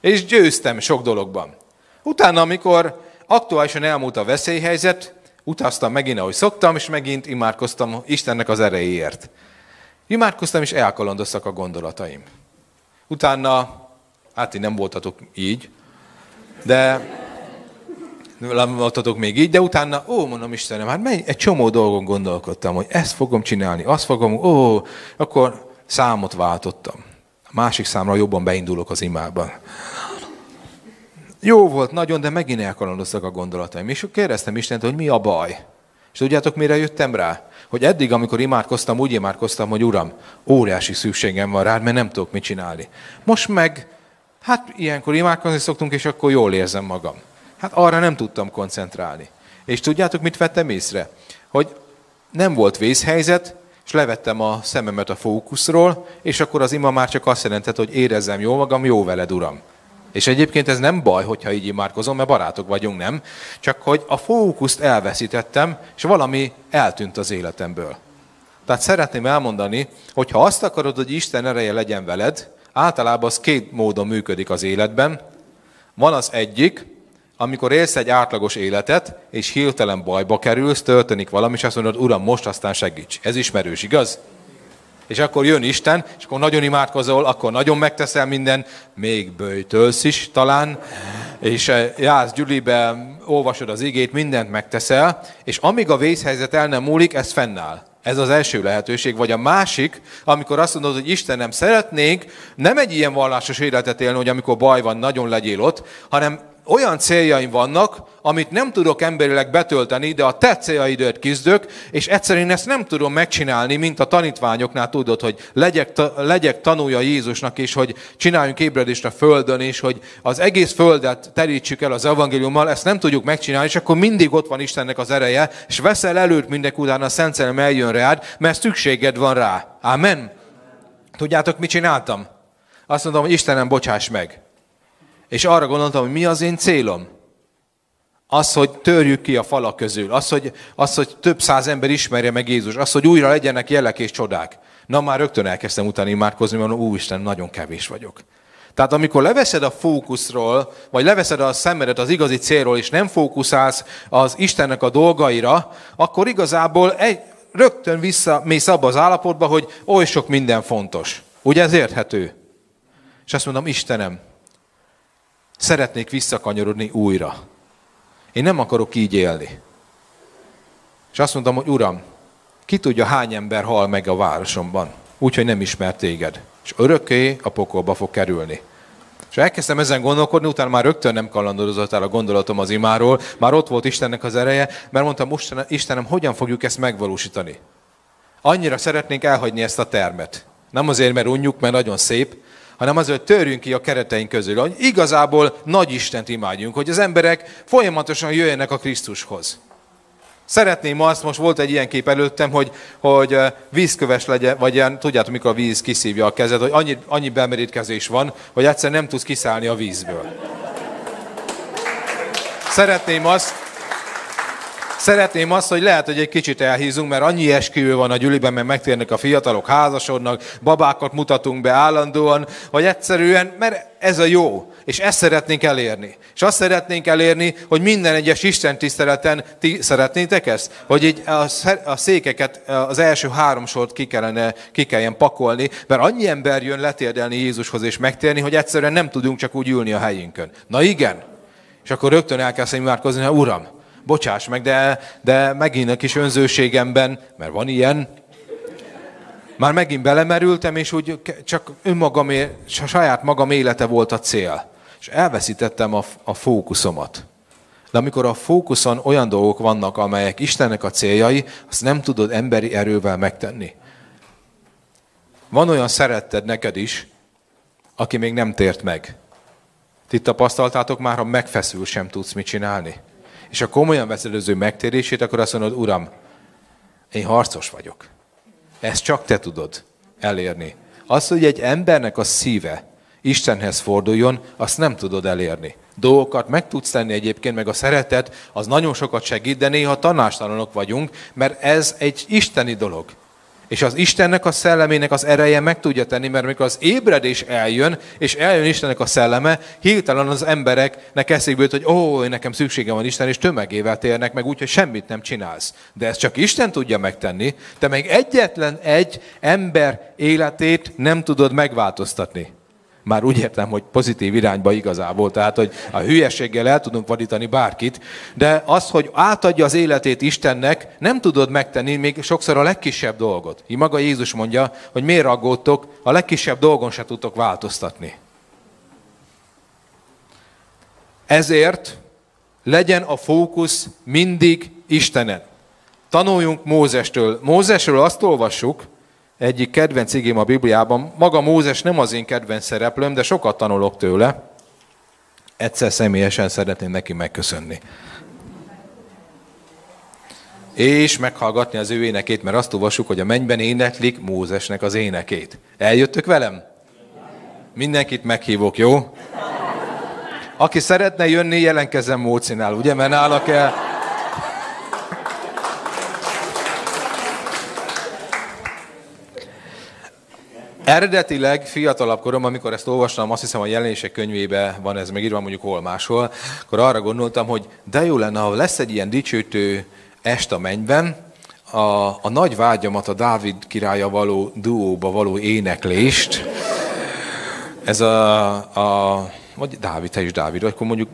És győztem sok dologban. Utána, amikor aktuálisan elmúlt a veszélyhelyzet, utaztam megint, ahogy szoktam, és megint imádkoztam Istennek az erejéért. Imádkoztam, és elkalandoztak a gondolataim. Utána, hát én nem voltatok így, de voltatok még így, de utána, ó, mondom Istenem, hát mely, egy csomó dolgon gondolkodtam, hogy ezt fogom csinálni, azt fogom, ó, akkor számot váltottam. A másik számra jobban beindulok az imában. Jó volt nagyon, de megint elkalandoztak a gondolataim. És kérdeztem Istent, hogy mi a baj. És tudjátok, mire jöttem rá? Hogy eddig, amikor imádkoztam, úgy imádkoztam, hogy Uram, óriási szükségem van rád, mert nem tudok mit csinálni. Most meg, hát ilyenkor imádkozni szoktunk, és akkor jól érzem magam. Hát arra nem tudtam koncentrálni. És tudjátok, mit vettem észre? Hogy nem volt vészhelyzet, és levettem a szememet a fókuszról, és akkor az ima már csak azt jelentett, hogy érezzem jól magam, jó veled, Uram. És egyébként ez nem baj, hogyha így imádkozom, mert barátok vagyunk, nem? Csak hogy a fókuszt elveszítettem, és valami eltűnt az életemből. Tehát szeretném elmondani, hogy ha azt akarod, hogy Isten ereje legyen veled, általában az két módon működik az életben. Van az egyik, amikor élsz egy átlagos életet, és hirtelen bajba kerülsz, történik valami, és azt mondod, Uram, most aztán segíts. Ez ismerős, igaz? És akkor jön Isten, és akkor nagyon imádkozol, akkor nagyon megteszel minden, még bőjtölsz is talán, és eh, jársz Gyulibe, olvasod az igét, mindent megteszel, és amíg a vészhelyzet el nem múlik, ez fennáll. Ez az első lehetőség. Vagy a másik, amikor azt mondod, hogy Istenem, szeretnénk nem egy ilyen vallásos életet élni, hogy amikor baj van, nagyon legyél ott, hanem olyan céljaim vannak, amit nem tudok emberileg betölteni, de a te céljaidat küzdök, és egyszerűen ezt nem tudom megcsinálni, mint a tanítványoknál tudod, hogy legyek, legyek tanulja Jézusnak, és hogy csináljunk ébredést a Földön, és hogy az egész Földet terítsük el az evangéliummal, ezt nem tudjuk megcsinálni, és akkor mindig ott van Istennek az ereje, és veszel előtt mindek után a Szent Szellem eljön rád, mert szükséged van rá. Amen. Tudjátok, mit csináltam? Azt mondom, hogy Istenem, bocsáss meg. És arra gondoltam, hogy mi az én célom. Az, hogy törjük ki a falak közül. Az, hogy, az, hogy több száz ember ismerje meg Jézus. Az, hogy újra legyenek jelek és csodák. Na már rögtön elkezdtem utána imádkozni, mert Úristen, nagyon kevés vagyok. Tehát amikor leveszed a fókuszról, vagy leveszed a szemedet az igazi célról, és nem fókuszálsz az Istennek a dolgaira, akkor igazából egy, rögtön visszamész abba az állapotba, hogy oly sok minden fontos. Ugye ez érthető? És azt mondom, Istenem, szeretnék visszakanyarodni újra. Én nem akarok így élni. És azt mondtam, hogy Uram, ki tudja, hány ember hal meg a városomban, úgyhogy nem ismer téged. És örökké a pokolba fog kerülni. És elkezdtem ezen gondolkodni, utána már rögtön nem kalandozott el a gondolatom az imáról, már ott volt Istennek az ereje, mert mondtam, Istenem, hogyan fogjuk ezt megvalósítani? Annyira szeretnénk elhagyni ezt a termet. Nem azért, mert unjuk, mert nagyon szép, hanem azért, hogy törjünk ki a kereteink közül, hogy igazából nagy Istent imádjunk, hogy az emberek folyamatosan jöjjenek a Krisztushoz. Szeretném azt, most volt egy ilyen kép előttem, hogy, hogy vízköves legyen, vagy ilyen, tudjátok, mikor a víz kiszívja a kezed, hogy annyi, annyi bemerítkezés van, hogy egyszer nem tudsz kiszállni a vízből. Szeretném azt, Szeretném azt, hogy lehet, hogy egy kicsit elhízunk, mert annyi esküvő van a gyűliben, mert megtérnek a fiatalok, házasodnak, babákat mutatunk be állandóan, hogy egyszerűen, mert ez a jó, és ezt szeretnénk elérni. És azt szeretnénk elérni, hogy minden egyes Isten tiszteleten, ti szeretnétek ezt? Hogy így a székeket, az első három sort ki, kellene, ki kelljen pakolni, mert annyi ember jön letérdelni Jézushoz és megtérni, hogy egyszerűen nem tudunk csak úgy ülni a helyünkön. Na igen. És akkor rögtön elkezdtem imádkozni, hogy Uram, bocsáss meg, de, de megint a kis önzőségemben, mert van ilyen, már megint belemerültem, és úgy csak önmagam, saját magam élete volt a cél. És elveszítettem a, a fókuszomat. De amikor a fókuszon olyan dolgok vannak, amelyek Istennek a céljai, azt nem tudod emberi erővel megtenni. Van olyan szeretted neked is, aki még nem tért meg. Ti tapasztaltátok már, ha megfeszül, sem tudsz mit csinálni és ha komolyan veszed az ő megtérését, akkor azt mondod, Uram, én harcos vagyok. Ezt csak te tudod elérni. Az, hogy egy embernek a szíve Istenhez forduljon, azt nem tudod elérni. Dolgokat meg tudsz tenni egyébként, meg a szeretet, az nagyon sokat segít, de néha tanástalanok vagyunk, mert ez egy isteni dolog. És az Istennek a szellemének az ereje meg tudja tenni, mert amikor az ébredés eljön, és eljön Istennek a szelleme, hirtelen az embereknek eszébe hogy ó, nekem szükségem van Isten, és tömegével térnek meg úgy, hogy semmit nem csinálsz. De ezt csak Isten tudja megtenni, te meg egyetlen egy ember életét nem tudod megváltoztatni. Már úgy értem, hogy pozitív irányba igazából, tehát hogy a hülyeséggel el tudunk vadítani bárkit, de az, hogy átadja az életét Istennek, nem tudod megtenni még sokszor a legkisebb dolgot. Így maga Jézus mondja, hogy miért aggódtok, a legkisebb dolgon se tudtok változtatni. Ezért legyen a fókusz mindig Istenen. Tanuljunk Mózestől. Mózesről azt olvassuk, egyik kedvenc igém a Bibliában. Maga Mózes nem az én kedvenc szereplőm, de sokat tanulok tőle. Egyszer személyesen szeretném neki megköszönni. És meghallgatni az ő énekét, mert azt olvassuk, hogy a mennyben éneklik Mózesnek az énekét. Eljöttök velem? Mindenkit meghívok, jó? Aki szeretne jönni, jelenkezem Mócinál, ugye? Mert nála kell Eredetileg fiatalabb korom, amikor ezt olvastam, azt hiszem a jelenések könyvébe van ez megírva, mondjuk hol máshol, akkor arra gondoltam, hogy de jó lenne, ha lesz egy ilyen dicsőtő est a mennyben, a, a nagy vágyamat, a Dávid királya való duóba való éneklést. Ez a, a vagy Dávid, te is Dávid, vagy akkor mondjuk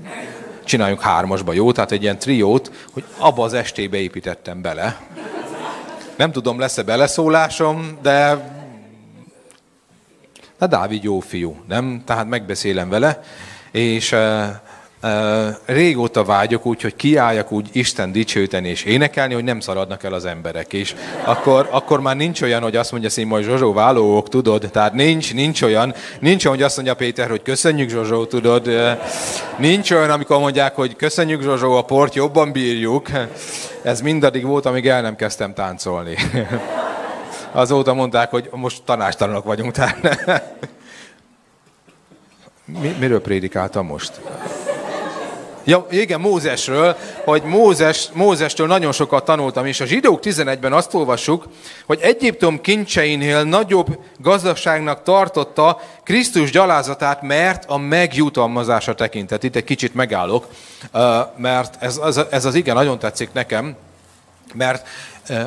csináljunk hármasba, jó? Tehát egy ilyen triót, hogy abba az estébe építettem bele. Nem tudom, lesz-e beleszólásom, de de Dávid jó fiú, nem? Tehát megbeszélem vele, és régóta vágyok úgy, hogy kiálljak úgy Isten dicsőteni és énekelni, hogy nem szaladnak el az emberek. És akkor, akkor már nincs olyan, hogy azt mondja Szima, Zsozsó válóok, tudod? Tehát nincs, nincs olyan, nincs olyan, hogy azt mondja Péter, hogy köszönjük Zsozsó, tudod? Nincs olyan, amikor mondják, hogy köszönjük Zsozsó, a port jobban bírjuk. Ez mindaddig volt, amíg el nem kezdtem táncolni. Azóta mondták, hogy most tanástalanok vagyunk. Tehát Mi, miről prédikáltam most? Ja, igen, Mózesről, hogy Mózes, Mózestől nagyon sokat tanultam, és a zsidók 11-ben azt olvassuk, hogy Egyiptom kincseinél nagyobb gazdaságnak tartotta Krisztus gyalázatát, mert a megjutalmazása tekintett. Itt egy kicsit megállok, mert ez, ez, ez az igen nagyon tetszik nekem, mert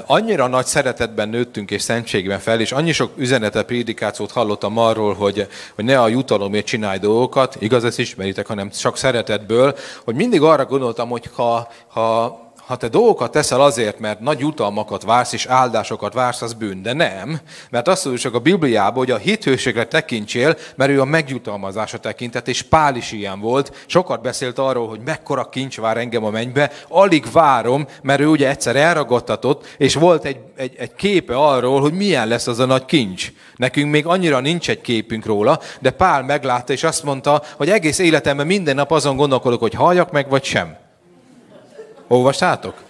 annyira nagy szeretetben nőttünk és szentségben fel, és annyi sok üzenetet, prédikációt hallottam arról, hogy, hogy ne a jutalomért csinálj dolgokat, igaz, ezt ismeritek, hanem csak szeretetből, hogy mindig arra gondoltam, hogy ha, ha ha te dolgokat teszel azért, mert nagy jutalmakat vársz és áldásokat vársz, az bűn. De nem, mert azt mondjuk a Bibliában, hogy a hithőségre tekintsél, mert ő a megjutalmazása tekintett, és Pál is ilyen volt. Sokat beszélt arról, hogy mekkora kincs vár engem a mennybe, alig várom, mert ő ugye egyszer elragadtatott, és volt egy, egy, egy képe arról, hogy milyen lesz az a nagy kincs. Nekünk még annyira nincs egy képünk róla, de Pál meglátta, és azt mondta, hogy egész életemben minden nap azon gondolkodok, hogy halljak meg, vagy sem. Olvastátok?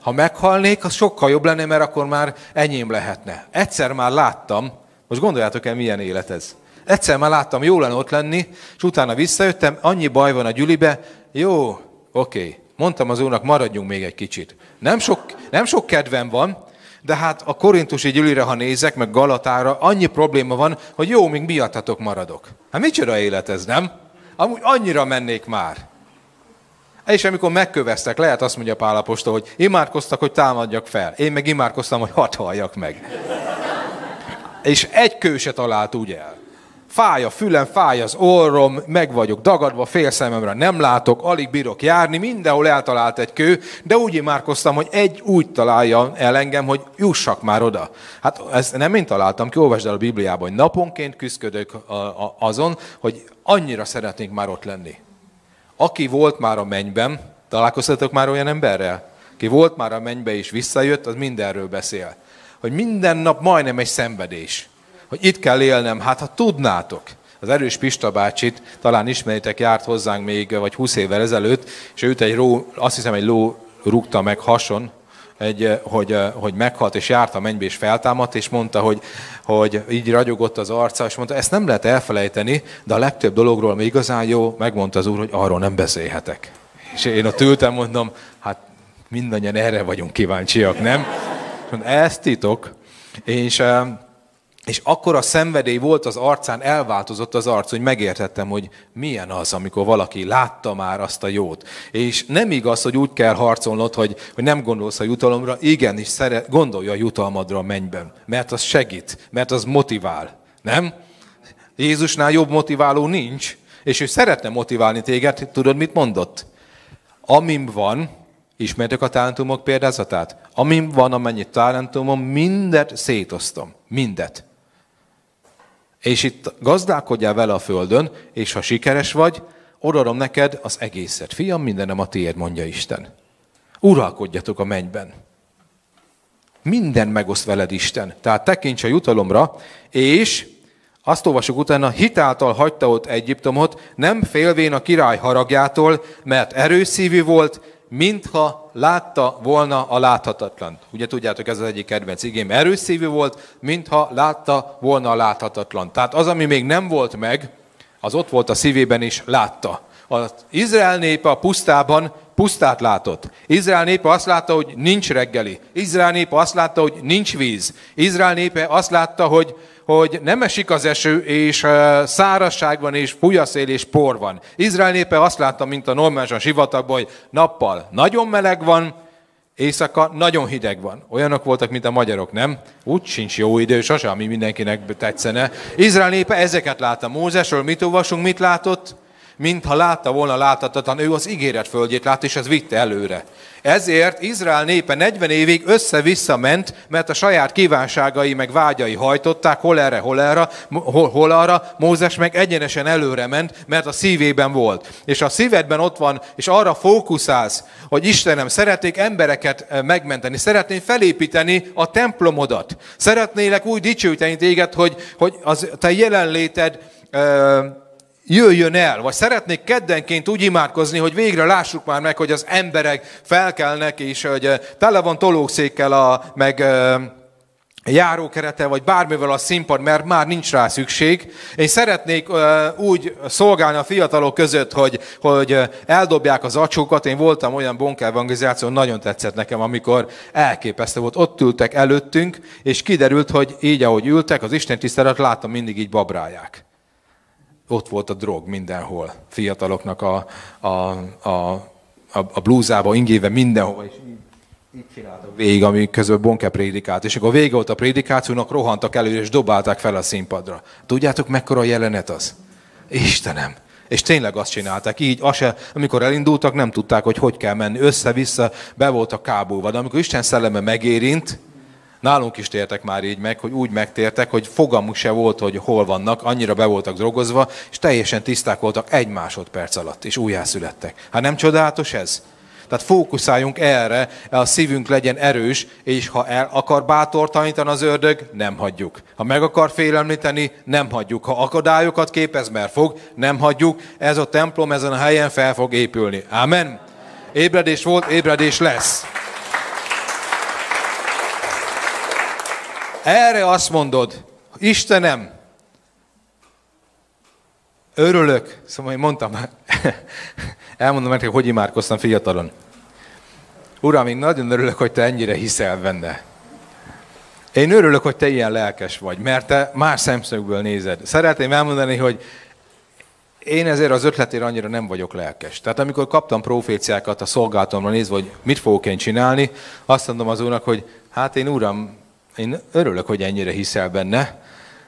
Ha meghalnék, az sokkal jobb lenne, mert akkor már enyém lehetne. Egyszer már láttam, most gondoljátok el, milyen élet ez. Egyszer már láttam, jó lenne ott lenni, és utána visszajöttem, annyi baj van a gyülibe, jó, oké. Mondtam az úrnak, maradjunk még egy kicsit. Nem sok, nem sok kedvem van, de hát a korintusi gyűlire, ha nézek, meg Galatára, annyi probléma van, hogy jó, még miattatok maradok. Hát micsoda élet ez, nem? Amúgy annyira mennék már. És amikor megköveztek, lehet azt mondja Pálapostól, hogy imádkoztak, hogy támadjak fel. Én meg imádkoztam, hogy hat halljak meg. És egy kő se talált úgy el. Fáj a fülem, fáj az orrom, meg vagyok dagadva, fél szememre nem látok, alig bírok járni, mindenhol eltalált egy kő, de úgy imádkoztam, hogy egy úgy találja el engem, hogy jussak már oda. Hát ezt nem én találtam ki, olvasd el a Bibliában, hogy naponként küzdök azon, hogy annyira szeretnénk már ott lenni. Aki volt már a mennyben, találkoztatok már olyan emberrel? Ki volt már a mennybe és visszajött, az mindenről beszél. Hogy minden nap majdnem egy szenvedés. Hogy itt kell élnem, hát ha tudnátok. Az erős Pista bácsit, talán ismeritek, járt hozzánk még, vagy 20 évvel ezelőtt, és őt egy ró, azt hiszem egy ló rúgta meg hason, egy, eh, hogy, eh, hogy meghalt, és járt a mennybe, és feltámadt, és mondta, hogy, hogy így ragyogott az arca, és mondta, ezt nem lehet elfelejteni, de a legtöbb dologról, ami igazán jó, megmondta az úr, hogy arról nem beszélhetek. És én ott ültem, mondom, hát mindannyian erre vagyunk kíváncsiak, nem? És ez titok. És és akkor a szenvedély volt az arcán, elváltozott az arc, hogy megértettem, hogy milyen az, amikor valaki látta már azt a jót. És nem igaz, hogy úgy kell harcolnod, hogy, hogy nem gondolsz a jutalomra, igenis szeret, gondolja a jutalmadra a mennyben, mert az segít, mert az motivál. Nem? Jézusnál jobb motiváló nincs, és ő szeretne motiválni téged, tudod, mit mondott? Amim van, ismertek a talentumok példázatát? Amim van, amennyi talentumom, mindet szétoztam. Mindet. És itt gazdálkodjál vele a földön, és ha sikeres vagy, odaadom neked az egészet. Fiam, mindenem a tiéd, mondja Isten. Uralkodjatok a mennyben. Minden megoszt veled Isten. Tehát tekints a jutalomra, és azt olvasok utána, hitáltal hagyta ott Egyiptomot, nem félvén a király haragjától, mert erőszívű volt, mintha látta volna a láthatatlant. Ugye tudjátok, ez az egyik kedvenc igém. Erőszívű volt, mintha látta volna a láthatatlan. Tehát az, ami még nem volt meg, az ott volt a szívében is, látta. Az Izrael népe a pusztában pusztát látott. Izrael népe azt látta, hogy nincs reggeli. Izrael népe azt látta, hogy nincs víz. Izrael népe azt látta, hogy, hogy nem esik az eső, és szárazság van, és fújaszél, és por van. Izrael népe azt látta, mint a normálisan sivatagban, hogy nappal nagyon meleg van, Éjszaka nagyon hideg van. Olyanok voltak, mint a magyarok, nem? Úgy sincs jó idő, sose, ami mindenkinek tetszene. Izrael népe ezeket látta. Mózesről mit olvasunk, mit látott? Mintha látta volna láthatatlan, ő az ígéret földjét látta, és ez vitte előre. Ezért Izrael népe 40 évig össze-vissza ment, mert a saját kívánságai meg vágyai hajtották, hol erre, hol erre, hol, hol arra, Mózes meg egyenesen előre ment, mert a szívében volt. És a szívedben ott van, és arra fókuszálsz, hogy Istenem, szeretnék embereket eh, megmenteni, szeretném felépíteni a templomodat. Szeretnélek úgy dicsőíteni téged, hogy, hogy az te jelenléted euh, jöjjön el, vagy szeretnék keddenként úgy imádkozni, hogy végre lássuk már meg, hogy az emberek felkelnek, és hogy eh, tele van tolószékkel, a, meg eh, járókerete, vagy bármivel a színpad, mert már nincs rá szükség. Én szeretnék uh, úgy szolgálni a fiatalok között, hogy, hogy eldobják az acsókat. Én voltam olyan bonkelvangelizáción, nagyon tetszett nekem, amikor elképesztő volt. Ott ültek előttünk, és kiderült, hogy így, ahogy ültek, az Isten tisztelet láttam, mindig így babrálják ott volt a drog mindenhol. Fiataloknak a, a, a, a, a blúzába, ingéve mindenhol. És így, csináltak végig, ami közben Bonke prédikált. És akkor vége volt a prédikációnak, rohantak elő, és dobálták fel a színpadra. Tudjátok, mekkora jelenet az? Istenem! És tényleg azt csinálták. Így, az se, amikor elindultak, nem tudták, hogy hogy kell menni. Össze-vissza be voltak kábulva. De amikor Isten szelleme megérint, Nálunk is tértek már így meg, hogy úgy megtértek, hogy fogalmuk se volt, hogy hol vannak, annyira be voltak drogozva, és teljesen tiszták voltak egy másodperc alatt, és újjászülettek. Hát nem csodálatos ez? Tehát fókuszáljunk erre, a szívünk legyen erős, és ha el akar bátortalanítani az ördög, nem hagyjuk. Ha meg akar félemlíteni, nem hagyjuk. Ha akadályokat képez, mert fog, nem hagyjuk. Ez a templom ezen a helyen fel fog épülni. Amen. Ébredés volt, ébredés lesz. Erre azt mondod, Istenem, örülök, szóval én mondtam, elmondom nektek, hogy imádkoztam fiatalon. Uram, én nagyon örülök, hogy te ennyire hiszel benne. Én örülök, hogy te ilyen lelkes vagy, mert te más szemszögből nézed. Szeretném elmondani, hogy én ezért az ötletére annyira nem vagyok lelkes. Tehát amikor kaptam proféciákat a szolgálatomra nézve, hogy mit fogok én csinálni, azt mondom az úrnak, hogy hát én uram, én örülök, hogy ennyire hiszel benne,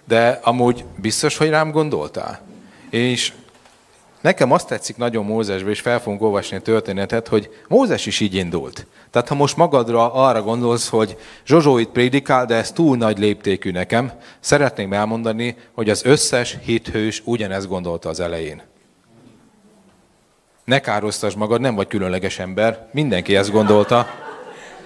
de amúgy biztos, hogy rám gondoltál? És nekem azt tetszik nagyon Mózesbe, és fel fogunk olvasni a történetet, hogy Mózes is így indult. Tehát ha most magadra arra gondolsz, hogy Zsozsó itt prédikál, de ez túl nagy léptékű nekem, szeretném elmondani, hogy az összes hithős ugyanezt gondolta az elején. Ne károsztas magad, nem vagy különleges ember, mindenki ezt gondolta.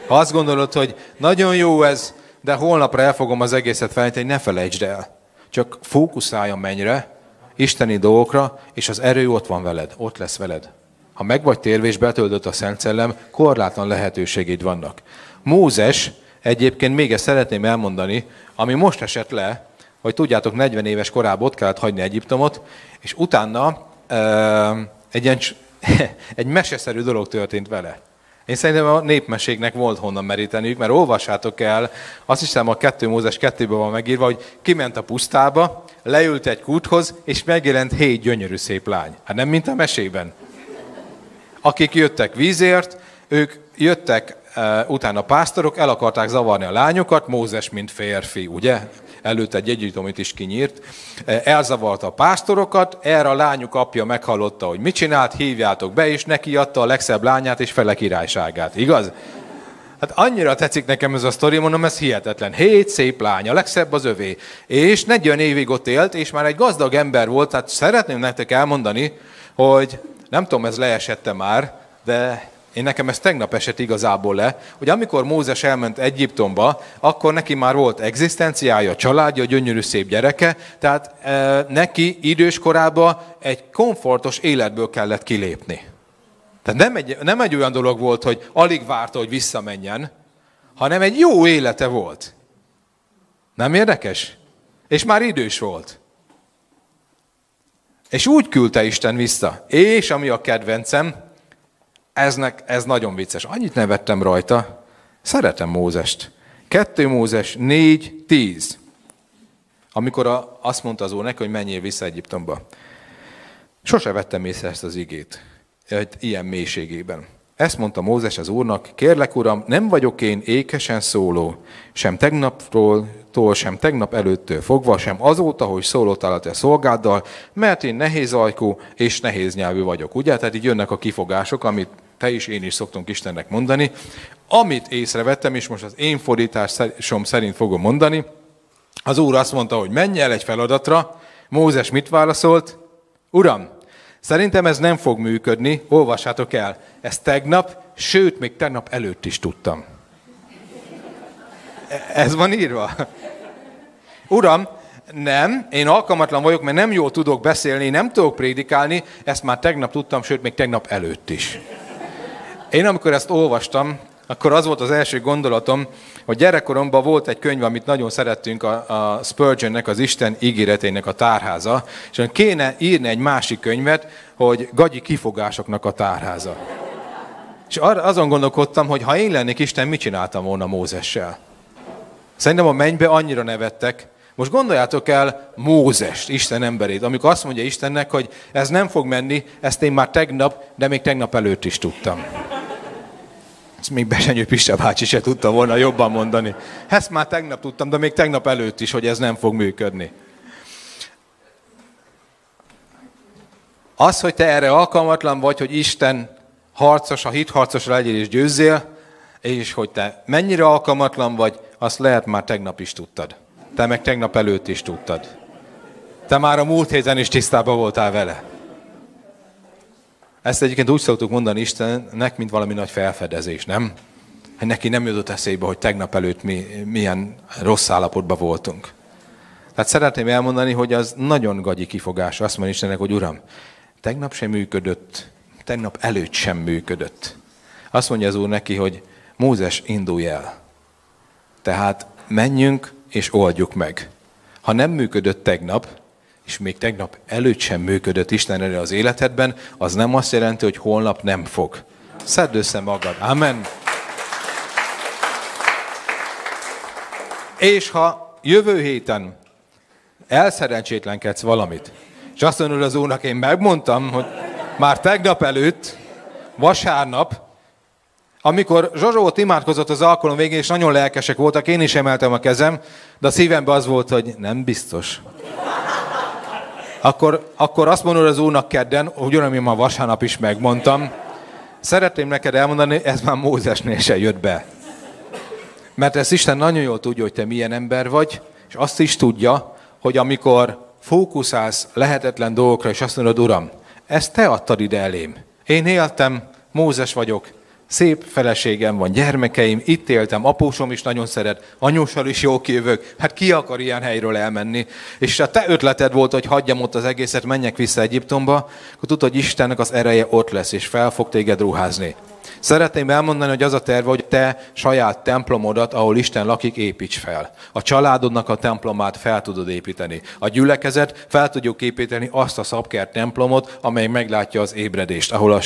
Ha azt gondolod, hogy nagyon jó ez, de holnapra el fogom az egészet felejteni, ne felejtsd el. Csak fókuszálj a mennyre, isteni dolgokra, és az erő ott van veled, ott lesz veled. Ha meg vagy térve betöltött a Szent Szellem, korlátlan lehetőségeid vannak. Mózes, egyébként még ezt szeretném elmondani, ami most esett le, hogy tudjátok, 40 éves korában ott kellett hagyni Egyiptomot, és utána egy, ilyen, egy meseszerű dolog történt vele. Én szerintem a népmeségnek volt honnan meríteniük, mert olvassátok el, azt hiszem a kettő Mózes kettőben van megírva, hogy kiment a pusztába, leült egy kúthoz, és megjelent hét gyönyörű szép lány. Hát nem, mint a mesében. Akik jöttek vízért, ők jöttek uh, utána pásztorok, el akarták zavarni a lányokat, Mózes, mint férfi, ugye? Előtt egy együttomit is kinyírt, e, elzavarta a pásztorokat, erre a lányuk apja meghallotta, hogy mit csinált, hívjátok be, és neki adta a legszebb lányát és fele királyságát. Igaz? Hát annyira tetszik nekem ez a sztori, mondom, ez hihetetlen. Hét szép lány, a legszebb az övé. És 40 évig ott élt, és már egy gazdag ember volt, tehát szeretném nektek elmondani, hogy nem tudom, ez leesette már, de én nekem ez tegnap esett igazából le, hogy amikor Mózes elment Egyiptomba, akkor neki már volt egzisztenciája, családja, gyönyörű szép gyereke, tehát e, neki idős korában egy komfortos életből kellett kilépni. Tehát nem egy, nem egy olyan dolog volt, hogy alig várta, hogy visszamenjen, hanem egy jó élete volt. Nem érdekes? És már idős volt. És úgy küldte Isten vissza. És ami a kedvencem, eznek, ez nagyon vicces. Annyit nevettem rajta. Szeretem Mózest. 2 Mózes 4, 10. Amikor a, azt mondta az úr hogy menjél vissza Egyiptomba. Sose vettem észre ezt az igét. Egy ilyen mélységében. Ezt mondta Mózes az úrnak, kérlek uram, nem vagyok én ékesen szóló, sem tegnapról, tól, sem tegnap előttől fogva, sem azóta, hogy szólottál a te szolgáddal, mert én nehéz ajkú és nehéz nyelvű vagyok. Ugye? Tehát így jönnek a kifogások, amit te is, én is szoktunk Istennek mondani. Amit észrevettem, és most az én fordításom szerint fogom mondani, az úr azt mondta, hogy menj el egy feladatra, Mózes mit válaszolt? Uram, szerintem ez nem fog működni, olvassátok el. Ezt tegnap, sőt, még tegnap előtt is tudtam. Ez van írva. Uram, nem, én alkalmatlan vagyok, mert nem jól tudok beszélni, nem tudok prédikálni, ezt már tegnap tudtam, sőt, még tegnap előtt is. Én amikor ezt olvastam, akkor az volt az első gondolatom, hogy gyerekkoromban volt egy könyv, amit nagyon szerettünk, a, a Spurgeonnek, az Isten ígéretének a tárháza, és kéne írni egy másik könyvet, hogy gagyi kifogásoknak a tárháza. És azon gondolkodtam, hogy ha én lennék Isten, mit csináltam volna Mózessel? Szerintem a mennybe annyira nevettek. Most gondoljátok el Mózest, Isten emberét, amikor azt mondja Istennek, hogy ez nem fog menni, ezt én már tegnap, de még tegnap előtt is tudtam. Ezt még Besenyő Pista bácsi se tudta volna jobban mondani. Ezt már tegnap tudtam, de még tegnap előtt is, hogy ez nem fog működni. Az, hogy te erre alkalmatlan vagy, hogy Isten harcos, a hitharcos legyél és győzzél, és hogy te mennyire alkalmatlan vagy, azt lehet már tegnap is tudtad. Te meg tegnap előtt is tudtad. Te már a múlt héten is tisztában voltál vele. Ezt egyébként úgy szoktuk mondani Istennek, mint valami nagy felfedezés, nem? Hogy neki nem jutott eszébe, hogy tegnap előtt mi milyen rossz állapotban voltunk. Tehát szeretném elmondani, hogy az nagyon gagyi kifogás. Azt mondja Istennek, hogy Uram, tegnap sem működött, tegnap előtt sem működött. Azt mondja az Úr neki, hogy Mózes, indulj el. Tehát menjünk és oldjuk meg. Ha nem működött tegnap, és még tegnap előtt sem működött Isten erre az életedben, az nem azt jelenti, hogy holnap nem fog. Szedd össze magad. Amen. És ha jövő héten elszerencsétlenkedsz valamit, és azt mondod az úrnak, én megmondtam, hogy már tegnap előtt, vasárnap, amikor Zsozsó ott imádkozott az alkalom végén, és nagyon lelkesek voltak, én is emeltem a kezem, de a szívemben az volt, hogy nem biztos akkor, akkor azt mondod az úrnak kedden, én ma vasárnap is megmondtam, szeretném neked elmondani, ez már Mózesnél se jött be. Mert ezt Isten nagyon jól tudja, hogy te milyen ember vagy, és azt is tudja, hogy amikor fókuszálsz lehetetlen dolgokra, és azt mondod, Uram, ezt te adtad ide elém. Én éltem, Mózes vagyok, szép feleségem van, gyermekeim, itt éltem, apósom is nagyon szeret, anyósal is jó kijövök, hát ki akar ilyen helyről elmenni? És a te ötleted volt, hogy hagyjam ott az egészet, menjek vissza Egyiptomba, akkor tudod, hogy Istennek az ereje ott lesz, és fel fog téged ruházni. Szeretném elmondani, hogy az a terve, hogy te saját templomodat, ahol Isten lakik, építs fel. A családodnak a templomát fel tudod építeni. A gyülekezet fel tudjuk építeni azt a szabkert templomot, amely meglátja az ébredést, ahol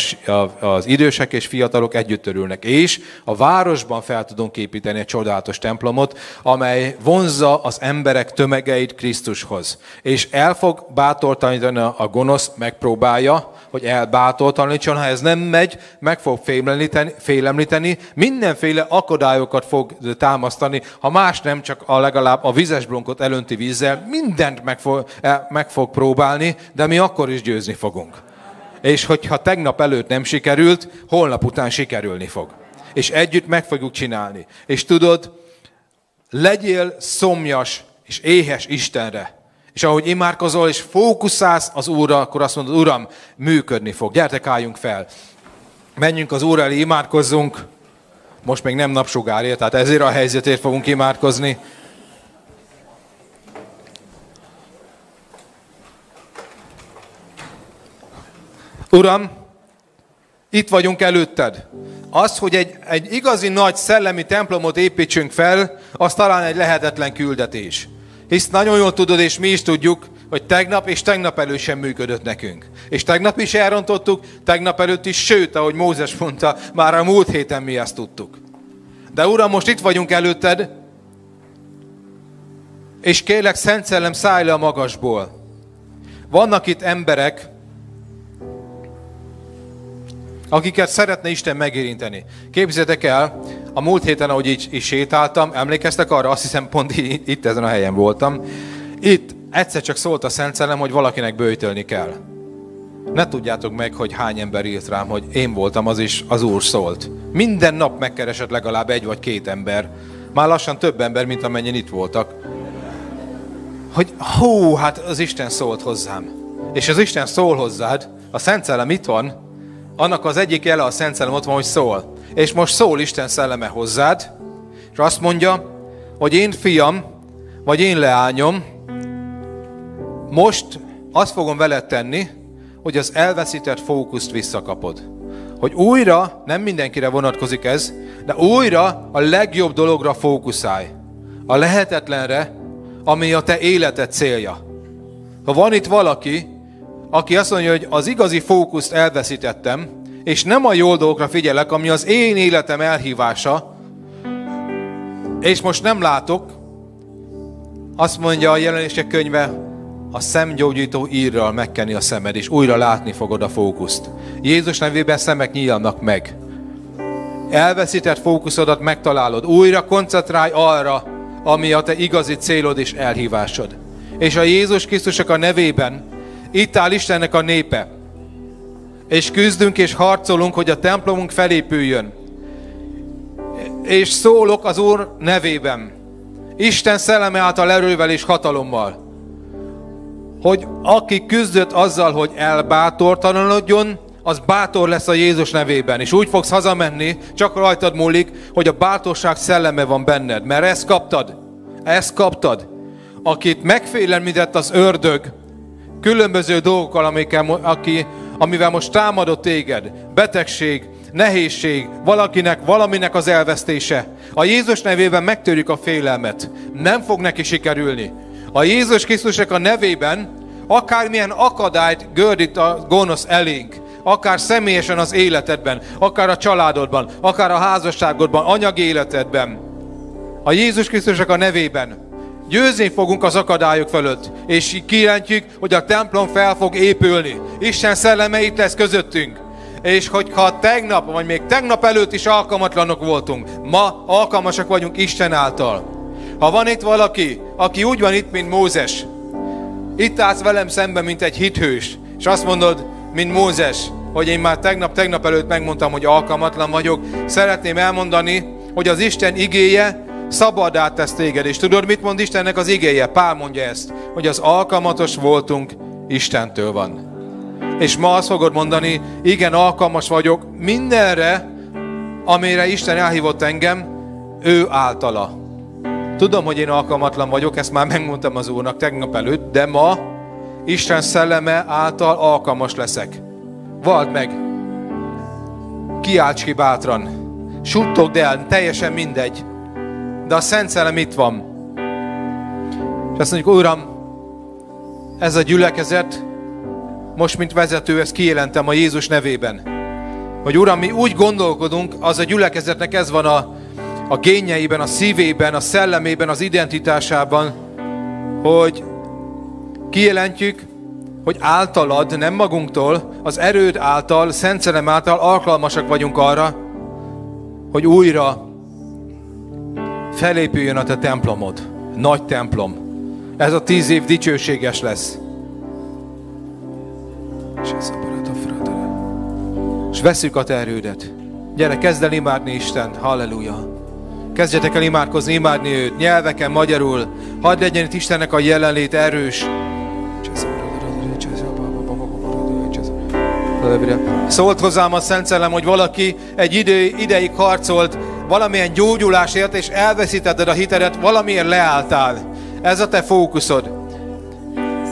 az idősek és fiatalok együtt örülnek. És a városban fel tudunk építeni egy csodálatos templomot, amely vonzza az emberek tömegeit Krisztushoz. És el fog bátortalanítani a gonosz, megpróbálja, hogy elbátortalanítson, ha ez nem megy, meg fog félemlíteni, félemlíteni, mindenféle akadályokat fog támasztani, ha más nem, csak a legalább a vizes blonkot elönti vízzel, mindent meg fog, meg fog próbálni, de mi akkor is győzni fogunk. És hogyha tegnap előtt nem sikerült, holnap után sikerülni fog. És együtt meg fogjuk csinálni. És tudod, legyél szomjas és éhes Istenre. És ahogy imádkozol, és fókuszálsz az Úrra, akkor azt mondod, Uram, működni fog. Gyertek, álljunk fel. Menjünk az Úr elé, imádkozzunk. Most még nem napsugárja, tehát ezért a helyzetért fogunk imádkozni. Uram, itt vagyunk előtted. Az, hogy egy, egy igazi nagy szellemi templomot építsünk fel, az talán egy lehetetlen küldetés. Hisz nagyon jól tudod, és mi is tudjuk, hogy tegnap és tegnap előtt sem működött nekünk. És tegnap is elrontottuk, tegnap előtt is, sőt, ahogy Mózes mondta, már a múlt héten mi ezt tudtuk. De Uram, most itt vagyunk előtted, és kérlek, Szent Szellem, szállj le a magasból. Vannak itt emberek, akiket szeretne Isten megérinteni. Képzeljétek el, a múlt héten, ahogy így, így sétáltam, emlékeztek arra, azt hiszem pont itt ezen a helyen voltam, itt egyszer csak szólt a Szent Szellem, hogy valakinek bőjtölni kell. Ne tudjátok meg, hogy hány ember írt rám, hogy én voltam az is, az Úr szólt. Minden nap megkeresett legalább egy vagy két ember. Már lassan több ember, mint amennyien itt voltak. Hogy hú, hát az Isten szólt hozzám. És az Isten szól hozzád, a Szent Szellem itt van, annak az egyik jele a Szent Szellem ott van, hogy szól. És most szól Isten szelleme hozzád, és azt mondja, hogy én fiam, vagy én leányom, most azt fogom veled tenni, hogy az elveszített fókuszt visszakapod. Hogy újra, nem mindenkire vonatkozik ez, de újra a legjobb dologra fókuszálj. A lehetetlenre, ami a te életed célja. Ha van itt valaki, aki azt mondja, hogy az igazi fókuszt elveszítettem, és nem a jó dolgokra figyelek, ami az én életem elhívása, és most nem látok, azt mondja a jelenések könyve, a szemgyógyító írral megkenni a szemed, és újra látni fogod a fókuszt. Jézus nevében szemek nyílnak meg. Elveszített fókuszodat megtalálod. Újra koncentrálj arra, ami a te igazi célod és elhívásod. És a Jézus Krisztusok a nevében itt áll Istennek a népe. És küzdünk és harcolunk, hogy a templomunk felépüljön. És szólok az Úr nevében. Isten szelleme által erővel és hatalommal hogy aki küzdött azzal, hogy elbátortalanodjon, az bátor lesz a Jézus nevében. És úgy fogsz hazamenni, csak rajtad múlik, hogy a bátorság szelleme van benned. Mert ezt kaptad. Ezt kaptad. Akit megfélemlített az ördög különböző dolgokkal, amikkel, aki, amivel most támadott téged. Betegség, nehézség, valakinek, valaminek az elvesztése. A Jézus nevében megtörjük a félelmet. Nem fog neki sikerülni. A Jézus Krisztusnak a nevében akármilyen akadályt gördít a gonosz elénk, akár személyesen az életedben, akár a családodban, akár a házasságodban, anyagi életedben, a Jézus Krisztusnak a nevében győzni fogunk az akadályok fölött, és kijelentjük, hogy a templom fel fog épülni. Isten szelleme itt lesz közöttünk. És hogyha tegnap, vagy még tegnap előtt is alkalmatlanok voltunk, ma alkalmasak vagyunk Isten által. Ha van itt valaki, aki úgy van itt, mint Mózes, itt állsz velem szemben, mint egy hithős, és azt mondod, mint Mózes, hogy én már tegnap, tegnap előtt megmondtam, hogy alkalmatlan vagyok, szeretném elmondani, hogy az Isten igéje szabadát tesz téged. És tudod, mit mond Istennek az igéje? Pál mondja ezt, hogy az alkalmatos voltunk Istentől van. És ma azt fogod mondani, igen, alkalmas vagyok mindenre, amire Isten elhívott engem, ő általa. Tudom, hogy én alkalmatlan vagyok, ezt már megmondtam az Úrnak tegnap előtt, de ma Isten szelleme által alkalmas leszek. Vald meg! Kiálts ki bátran! Suttogd el, teljesen mindegy. De a Szent Szellem itt van. És azt mondjuk, Uram, ez a gyülekezet, most mint vezető, ezt kijelentem a Jézus nevében. Hogy Uram, mi úgy gondolkodunk, az a gyülekezetnek ez van a, a génjeiben, a szívében, a szellemében, az identitásában, hogy kijelentjük, hogy általad, nem magunktól, az erőd által, Szent Szellem által alkalmasak vagyunk arra, hogy újra felépüljön a te templomod. Nagy templom. Ez a tíz év dicsőséges lesz. És veszük a te erődet. Gyere, kezd el imádni Isten. Halleluja. Kezdjetek el imádkozni, imádni őt, nyelveken, magyarul. Hadd legyen itt Istennek a jelenlét erős. Szólt hozzám a Szent Szellem, hogy valaki egy idő, ideig harcolt valamilyen gyógyulásért, és elveszítetted a hitedet, valamiért leálltál. Ez a te fókuszod.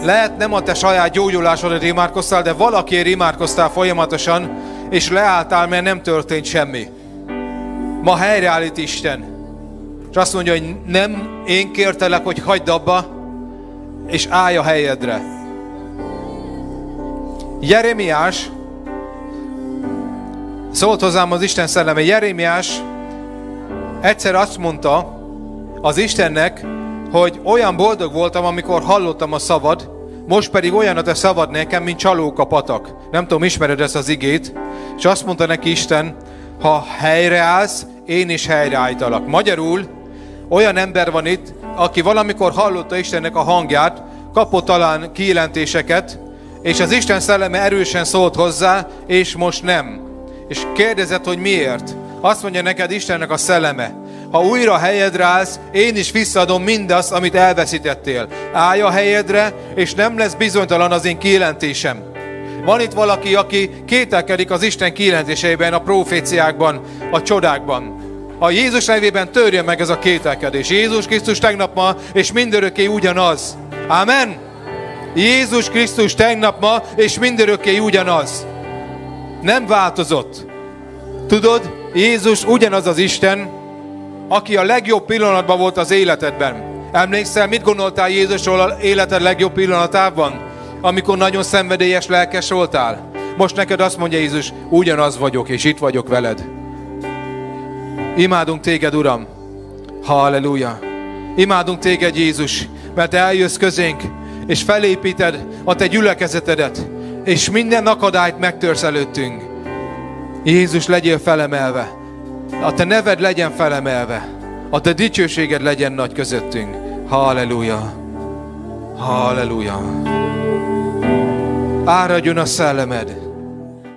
Lehet nem a te saját gyógyulásodra imádkoztál, de valakiért imádkoztál folyamatosan, és leálltál, mert nem történt semmi. Ma helyreállít Isten. És azt mondja, hogy nem én kértelek, hogy hagyd abba, és állj a helyedre. Jeremiás, szólt hozzám az Isten szelleme, Jeremiás egyszer azt mondta az Istennek, hogy olyan boldog voltam, amikor hallottam a szavad, most pedig olyan a te szavad nekem, mint csalók a patak. Nem tudom, ismered ezt az igét? És azt mondta neki Isten, ha helyreállsz, én is helyreállítalak. Magyarul olyan ember van itt, aki valamikor hallotta Istennek a hangját, kapott talán kijelentéseket, és az Isten szelleme erősen szólt hozzá, és most nem. És kérdezett, hogy miért. Azt mondja neked Istennek a szelleme, ha újra helyedre állsz, én is visszaadom mindazt, amit elveszítettél. Állj a helyedre, és nem lesz bizonytalan az én kijelentésem. Van itt valaki, aki kételkedik az Isten kijelentéseiben, a proféciákban, a csodákban. A Jézus nevében törje meg ez a kételkedés. Jézus Krisztus tegnap ma, és mindörökké ugyanaz. Amen. Jézus Krisztus tegnap ma, és mindörökké ugyanaz. Nem változott. Tudod, Jézus ugyanaz az Isten, aki a legjobb pillanatban volt az életedben. Emlékszel, mit gondoltál Jézusról a életed legjobb pillanatában? Amikor nagyon szenvedélyes, lelkes voltál? Most neked azt mondja Jézus, ugyanaz vagyok, és itt vagyok veled. Imádunk téged, Uram. Halleluja. Imádunk téged, Jézus, mert eljössz közénk, és felépíted a te gyülekezetedet, és minden akadályt megtörsz előttünk. Jézus, legyél felemelve. A te neved legyen felemelve. A te dicsőséged legyen nagy közöttünk. Halleluja. Halleluja. Áradjon a szellemed.